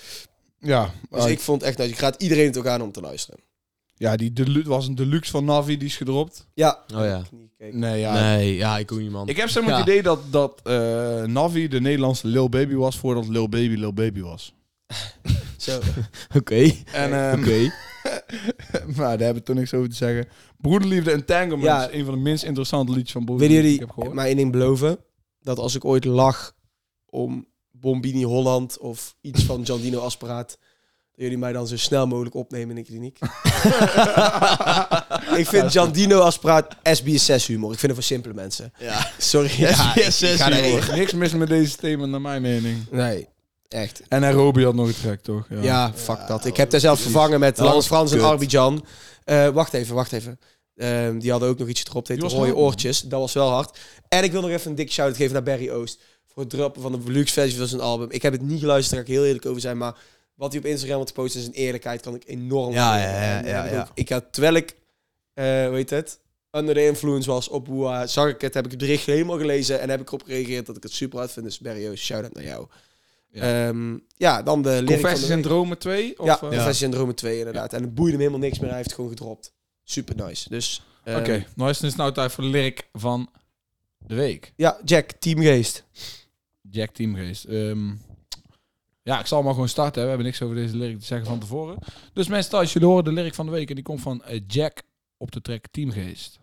Ja, Dus ik vond echt, nou, ik raad iedereen het ook aan om te luisteren. Ja die delu- was een deluxe van Navi, die is gedropt. Ja. Oh ja. Nee, ja. Nee, ja, ik ook niet, man. Ik heb zeg maar Ja. het idee dat, dat eh, Navi de Nederlandse Lil Baby was voordat Lil Baby Lil Baby was. [laughs] Zo. [laughs] Oké. En ehm, Oké. [laughs] maar daar heb ik toch niks over te zeggen. Broederliefde Entanglement Ja. is een van de minst interessante liedjes van Willen Broederliefde die jullie ik heb gehoord. mij één ding beloven? Dat als ik ooit lach om Bombini Holland of iets van Giandino Asperaat, dat jullie mij dan zo snel mogelijk opnemen in de kliniek. [laughs] ik vind Giandino Asperaat SBS6 humor. Ik vind het voor simpele mensen. Ja. Sorry. Ja, [laughs] ik SBS6 ga daarheen. humor. Niks mis met deze statement naar mijn mening. Nee, echt. En Nairobi had nog een track, toch? Ja, fuck dat. Ik heb daar zelf vervangen met was Frans en. Arbidjan. Eh, wacht even, wacht even. Ehm, die hadden ook nog iets gedropt. Heet Rode hard, Oortjes. Dat was wel hard. En ik wil nog even een dik shout-out geven naar Barry Oost. Voor het droppen van de deluxe versie van zijn album. Ik heb het niet geluisterd, daar ga ik heel eerlijk over zijn. Maar wat hij op Instagram had gepost en zijn eerlijkheid kan ik enorm Ja, ja, ja, eh, ja, ja. ook- Ik had, terwijl ik, eh weet het, under the influence was op hoe eh, zag ik het, heb ik het bericht helemaal gelezen en heb ik erop gereageerd dat ik het super hard vind. Dus Barry Oost, shout-out naar jou. Ja. Ja, ja dan de en week. Dromen 2? Of, Ja, eh, Syndrome 2 inderdaad. En het boeide hem helemaal niks meer. Hij heeft het gewoon gedropt. Super nice. Dus, ehm, Oké, nou is het nou tijd voor de lyric van de week. Ja, Jack, Teamgeest. Jack Teamgeest. Ehm, ja, ik zal maar gewoon starten. hè. We hebben niks over deze lyric te zeggen van tevoren. Dus mensen thuis, jullie horen de lyric van de week. En die komt van eh, Jack op de track Teamgeest.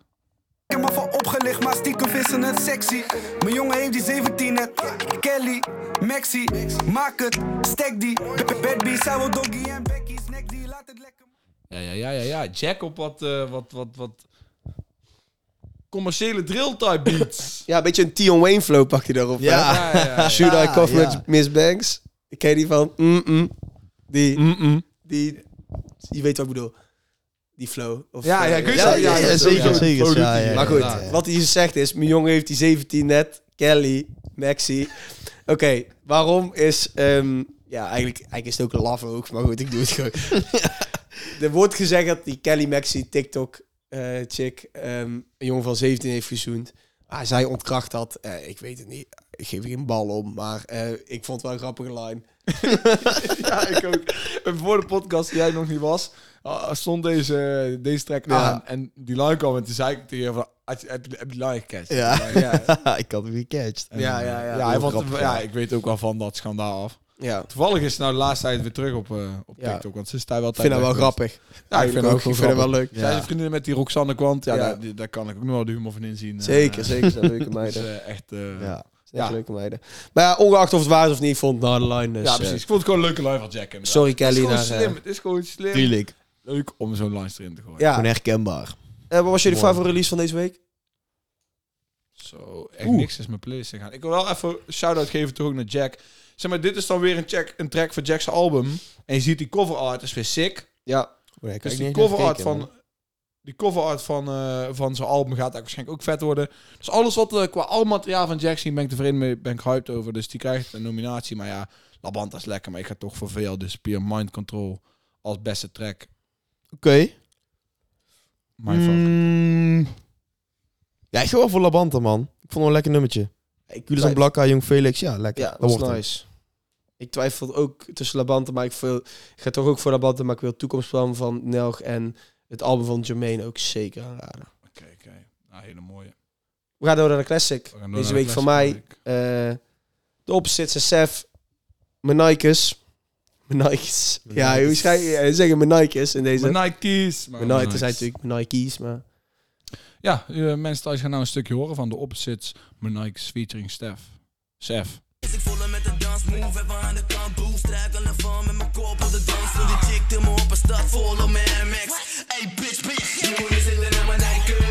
Ik heb me van opgelicht, maar stiekem vissen het sexy. Mijn jongen heeft die 17 net. Kelly, Maxi, maak het, stek die. Bad B, Sour Doggy en Becky, snack die, laat het lekker. Ja, ja, ja, ja, ja. Jack op wat, eh, wat, wat, wat commerciële drill type beats. [laughs] Ja, een beetje een Tion Wayne flow pak je daarop. Ja. hè? ja, ja, ja. Should I cough Miss Banks? Ik ken die van... Mm-mm. Die, Mm-mm. die... Je weet wat ik bedoel. Die flow. Of, Ja, ja, eh, Ja, het. ja, ja, zeker, ja. zeker. Ja, Maar goed, wat hij zegt is... Mijn jongen heeft die 17 net. Kelly, Maxi. Oké, waarom is... ehm, ja, eigenlijk, eigenlijk is het ook een laf ook. Maar goed, ik doe het gewoon. [laughs] er wordt gezegd dat die Kelly Maxi TikTok eh, chick... ehm, een jongen van 17 heeft gezoend. Ah, zij ontkracht dat. Eh, ik weet het niet. Ik geef geen bal om. Maar eh, ik vond het wel een grappige line. [laughs] ja, ik ook. En voor de podcast die jij nog niet was, ah, stond deze, deze track Ja. aan. En die line kwam en toen zei ik tegen je van, heb je, heb je line gecatcht? Ja. Ja, [laughs] ik had hem gecatcht. En, Ja, ja, ja. ja, vond, ja, ik weet ook wel van dat schandaal af. ja. Toevallig is het nou de laatste tijd weer terug op, op Ja. TikTok, want ze is daar wel Ik vind dat wel grappig. Ja, ik vind ook Ik vind het wel leuk. Zij is een vriendin met die Roxanne Kwant. Ja. Daar, daar kan ik ook nog wel de humor van inzien. Zeker, zeker. Zijn leuke [laughs] Dus meiden. echt... ja. Ja. Echt Ja. leuke meiden. Maar ja, ongeacht of het waar is of niet, ik vond het naar de line. Dus, precies. eh, Ik vond het gewoon een leuke line van Jack. inderdaad. sorry Het is Kelly. gewoon Naar, slim. eh, Het is gewoon slim. Tuurlijk. Leuk om zo'n lines erin te gooien. ja. Gewoon herkenbaar. Eh, wat was jullie favoriete release van deze week? Zo, echt Oeh. niks is mijn playlist gegaan. Ik wil wel even een shout-out geven terug naar Jack. Zeg maar, dit is dan weer een, check, een track van Jack's album. En je ziet die cover art, is weer sick. Ja. Dus die cover art van... Die cover art van, eh, van zijn album gaat eigenlijk waarschijnlijk ook vet worden. Dus alles wat eh, qua albummateriaal van Jack zien, ben ik tevreden mee. Ben ik hyped over. Dus die krijgt een nominatie. Maar ja, Labanta is lekker. Maar ik ga toch voor veel Disappear Mind Control als beste track. Oké. Mijn favoriet. Mm. Ja, ik ga wel voor Labanta, man. Ik vond wel een lekker nummertje. Ik Jullie zijn Blakka, Jong Felix. Ja, lekker. Ja, dat was wordt hem. nice. Ik twijfel ook tussen Labante, maar ik, veel, ik ga toch ook voor Labante, maar ik wil het toekomstplan van Nelg en het album van Jermaine ook zeker aanraden. Oké, oké. Nou, hele mooie. We gaan door naar de classic. We Deze de week van mij. eh de opposites is Sef. Mijn Nikes. Mijn Nikes. Mijn Ja, hoe schrijf je? Zeggen mijn Nikes in deze. Mijn Nike's. maar Mijn Nikes Nikes. zijn natuurlijk mijn Nikes, maar... Ja, eh, mensen thuis gaan nou een stukje horen van de Opposites Monikes featuring Stef. Ik volle met de dansmove, even aan de kant boe Strijkelen van met mijn kop op de dansvloer Die chick me op een stad vol op mijn Hey bitch, ben je moet niet zitten naar mijn Nikes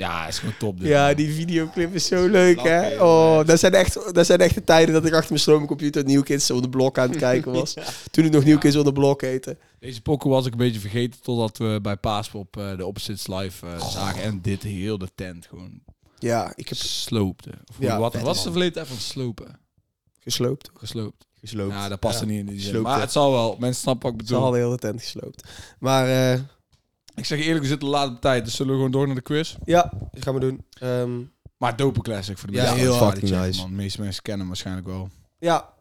Ja, is gewoon top. Dit, Ja, die videoclip is zo leuk, hè? Oh, dat zijn, echt, dat zijn echt de tijden dat ik achter mijn stroomcomputer New Kids on the Block aan het [laughs] kijken was. Toen het nog New Kids on the Block heette. Deze pokken was ik een beetje vergeten totdat we bij Paaspop eh de Opposites live eh, zagen. En dit heel de tent gewoon Ja, ik heb sloopte. Of Ja, wat is de verleden van slopen? gesloopt. Gesloopt. Gesloopt. Ja, dat past er niet in die zin. Maar het zal wel. Mensen snappen wat ik bedoel. heel de tent gesloopt. Maar eh, Ik zeg je eerlijk, we zitten laat op tijd. Dus zullen we gewoon door naar de quiz. ja, dat gaan we doen. Ehm, Maar dope classic voor de Ja, mensen. heel die het fucking checken, nice. Man. De meeste mensen kennen hem waarschijnlijk wel. ja,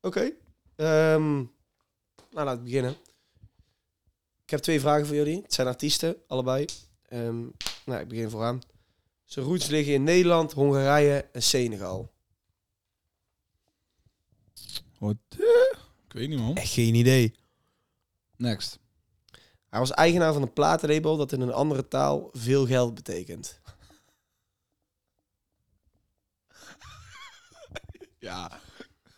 oké. Ehm, nou, laten we beginnen. Ik heb twee vragen voor jullie. Het zijn artiesten, allebei. Ehm, nou, ik begin vooraan. Zijn roots liggen in Nederland, Hongarije en Senegal. Wat? Ik weet niet man. Echt geen idee. Next. Hij was eigenaar van een platenlabel dat in een andere taal veel geld betekent. [laughs] Ja.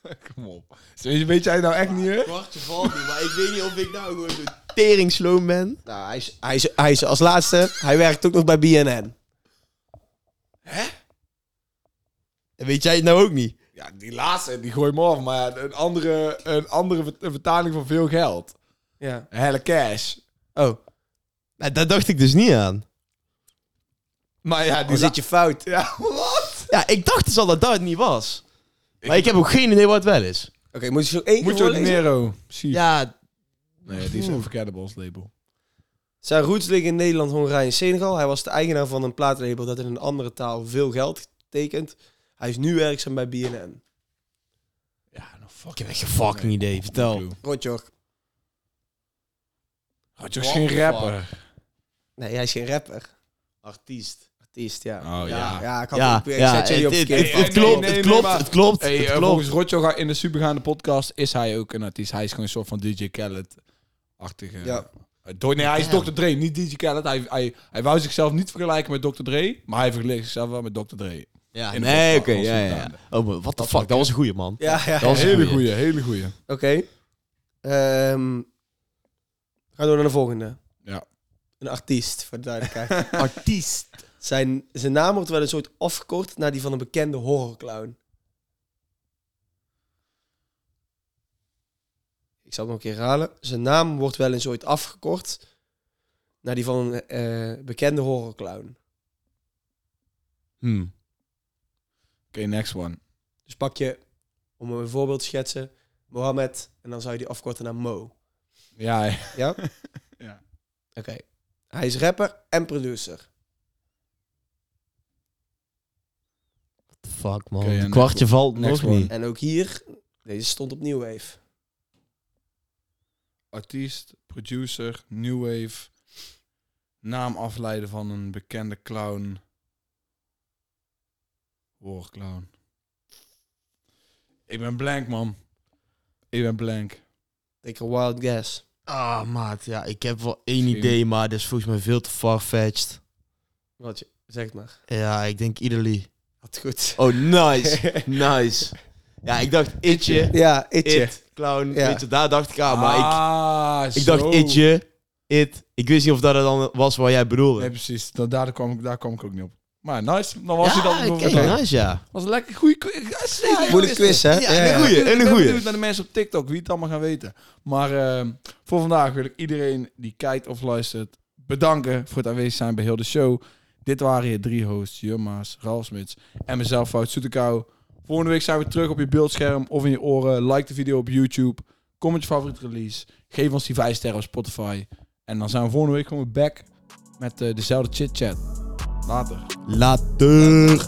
[laughs] Kom op. Weet weet jij nou echt niet, hè? Kwartje valt niet, maar ik weet niet of ik nou gewoon zo teringsloom ben. Nou, hij is, hij, is, hij is als laatste, hij werkt ook nog bij BNN. En weet jij het nou ook niet? Ja, die laatste, die gooi me af. Maar een andere, een andere vert- een vertaling van veel geld. Ja. Helle cash. Oh, Nou, daar dacht ik dus niet aan. Maar ja, die dan zit je fout. Ja, [laughs] wat? Ja, ik dacht dus al dat dat het niet was. Maar ik heb ook geen idee wat het wel is. Oké, moet je zo één Moet keer je voorlezen? Nero. Zie. Ja, Nee, die is Unforgettables label. Zijn roots liggen in Nederland, Hongarije en Senegal. Hij was de eigenaar van een platenlabel dat in een andere taal veel geld betekent. Hij is nu werkzaam bij BNN. Ja, nou fuck. ik heb echt geen fucking idee. Vertel. Rotjoch. Had je geen rapper? Nee, hij is geen rapper. Artiest. Artiest, ja. Oh, ja. ja. Ja, ik had Ja, ook ja zet jullie op het, klopt, het klopt, het klopt, Hey, het klopt. volgens Rotjoga in de supergaande podcast is hij ook een artiest. Hij is gewoon een soort van DJ Khaled-achtige. Ja. Eh, Do- nee, hij is. Dr. Dre, niet DJ Khaled. Hij, hij, hij wou zichzelf niet vergelijken met Dr. Dre, maar hij vergeleek zichzelf wel met Dr. Dre. Ja, in de nee, oké, ja, ja. Oh, maar what the fuck, dat was een goeie, man. Ja, ja. Dat was een hele goeie. goeie, hele goeie. Oké. Ehm, gaan we door naar de volgende. Ja. Een artiest, voor de duidelijkheid. [laughs] Artiest. zijn, zijn naam wordt wel een soort afgekort naar die van een bekende horrorclown. Ik zal het nog een keer herhalen. Zijn naam wordt wel een soort afgekort naar die van een eh, bekende horrorclown. Hm. Oké, next one. Dus pak je, om een voorbeeld te schetsen, Mohammed en dan zou je die afkorten naar Mo. Ja. Ja? [laughs] Ja. Oké. Hij is rapper en producer. Fuck, man. Het kwartje next- valt next nog one. niet. En ook hier, deze stond op New Wave. artiest, producer, new wave, naam afleiden van een bekende clown. Horrorclown. Ik ben blank, man. Ik ben blank. Take a wild guess. Ah, maat, ja, ik heb wel één idee, maar dat is volgens mij veel te farfetched. Wat je, zeg het maar. Ja, ik denk Italy. Wat goed. Oh, nice. [laughs] nice. Ja, ik dacht Itje. Ja, itje. It, clown. Ja. Weet je, daar dacht ik aan. Maar ik, ah, ik dacht zo. Itje, It. Ik wist niet of dat het dan was wat jij bedoelde. Nee, precies. Da- daar, kwam ik, daar kwam ik ook niet op. Maar nice. Dan was ja, hij dan... oké, nice, ja. was een lekker goede quiz. Moeilijke quiz, hè? Ja, een goeie, Ik ben een goeie. benieuwd naar de mensen op TikTok, wie het allemaal gaan weten. Maar ehm, voor vandaag wil ik iedereen die kijkt of luistert bedanken voor het aanwezig zijn bij heel de show. Dit waren je drie hosts, Jumma's, Ralf Smits en mezelf, Fout Soetekau. Volgende week zijn we terug op je beeldscherm of in je oren. Like de video op YouTube. Comment je favoriet release. Geef ons die 5 sterren op Spotify. En dan zijn we volgende week gewoon weer back met eh, dezelfde chit-chat. Later. Later.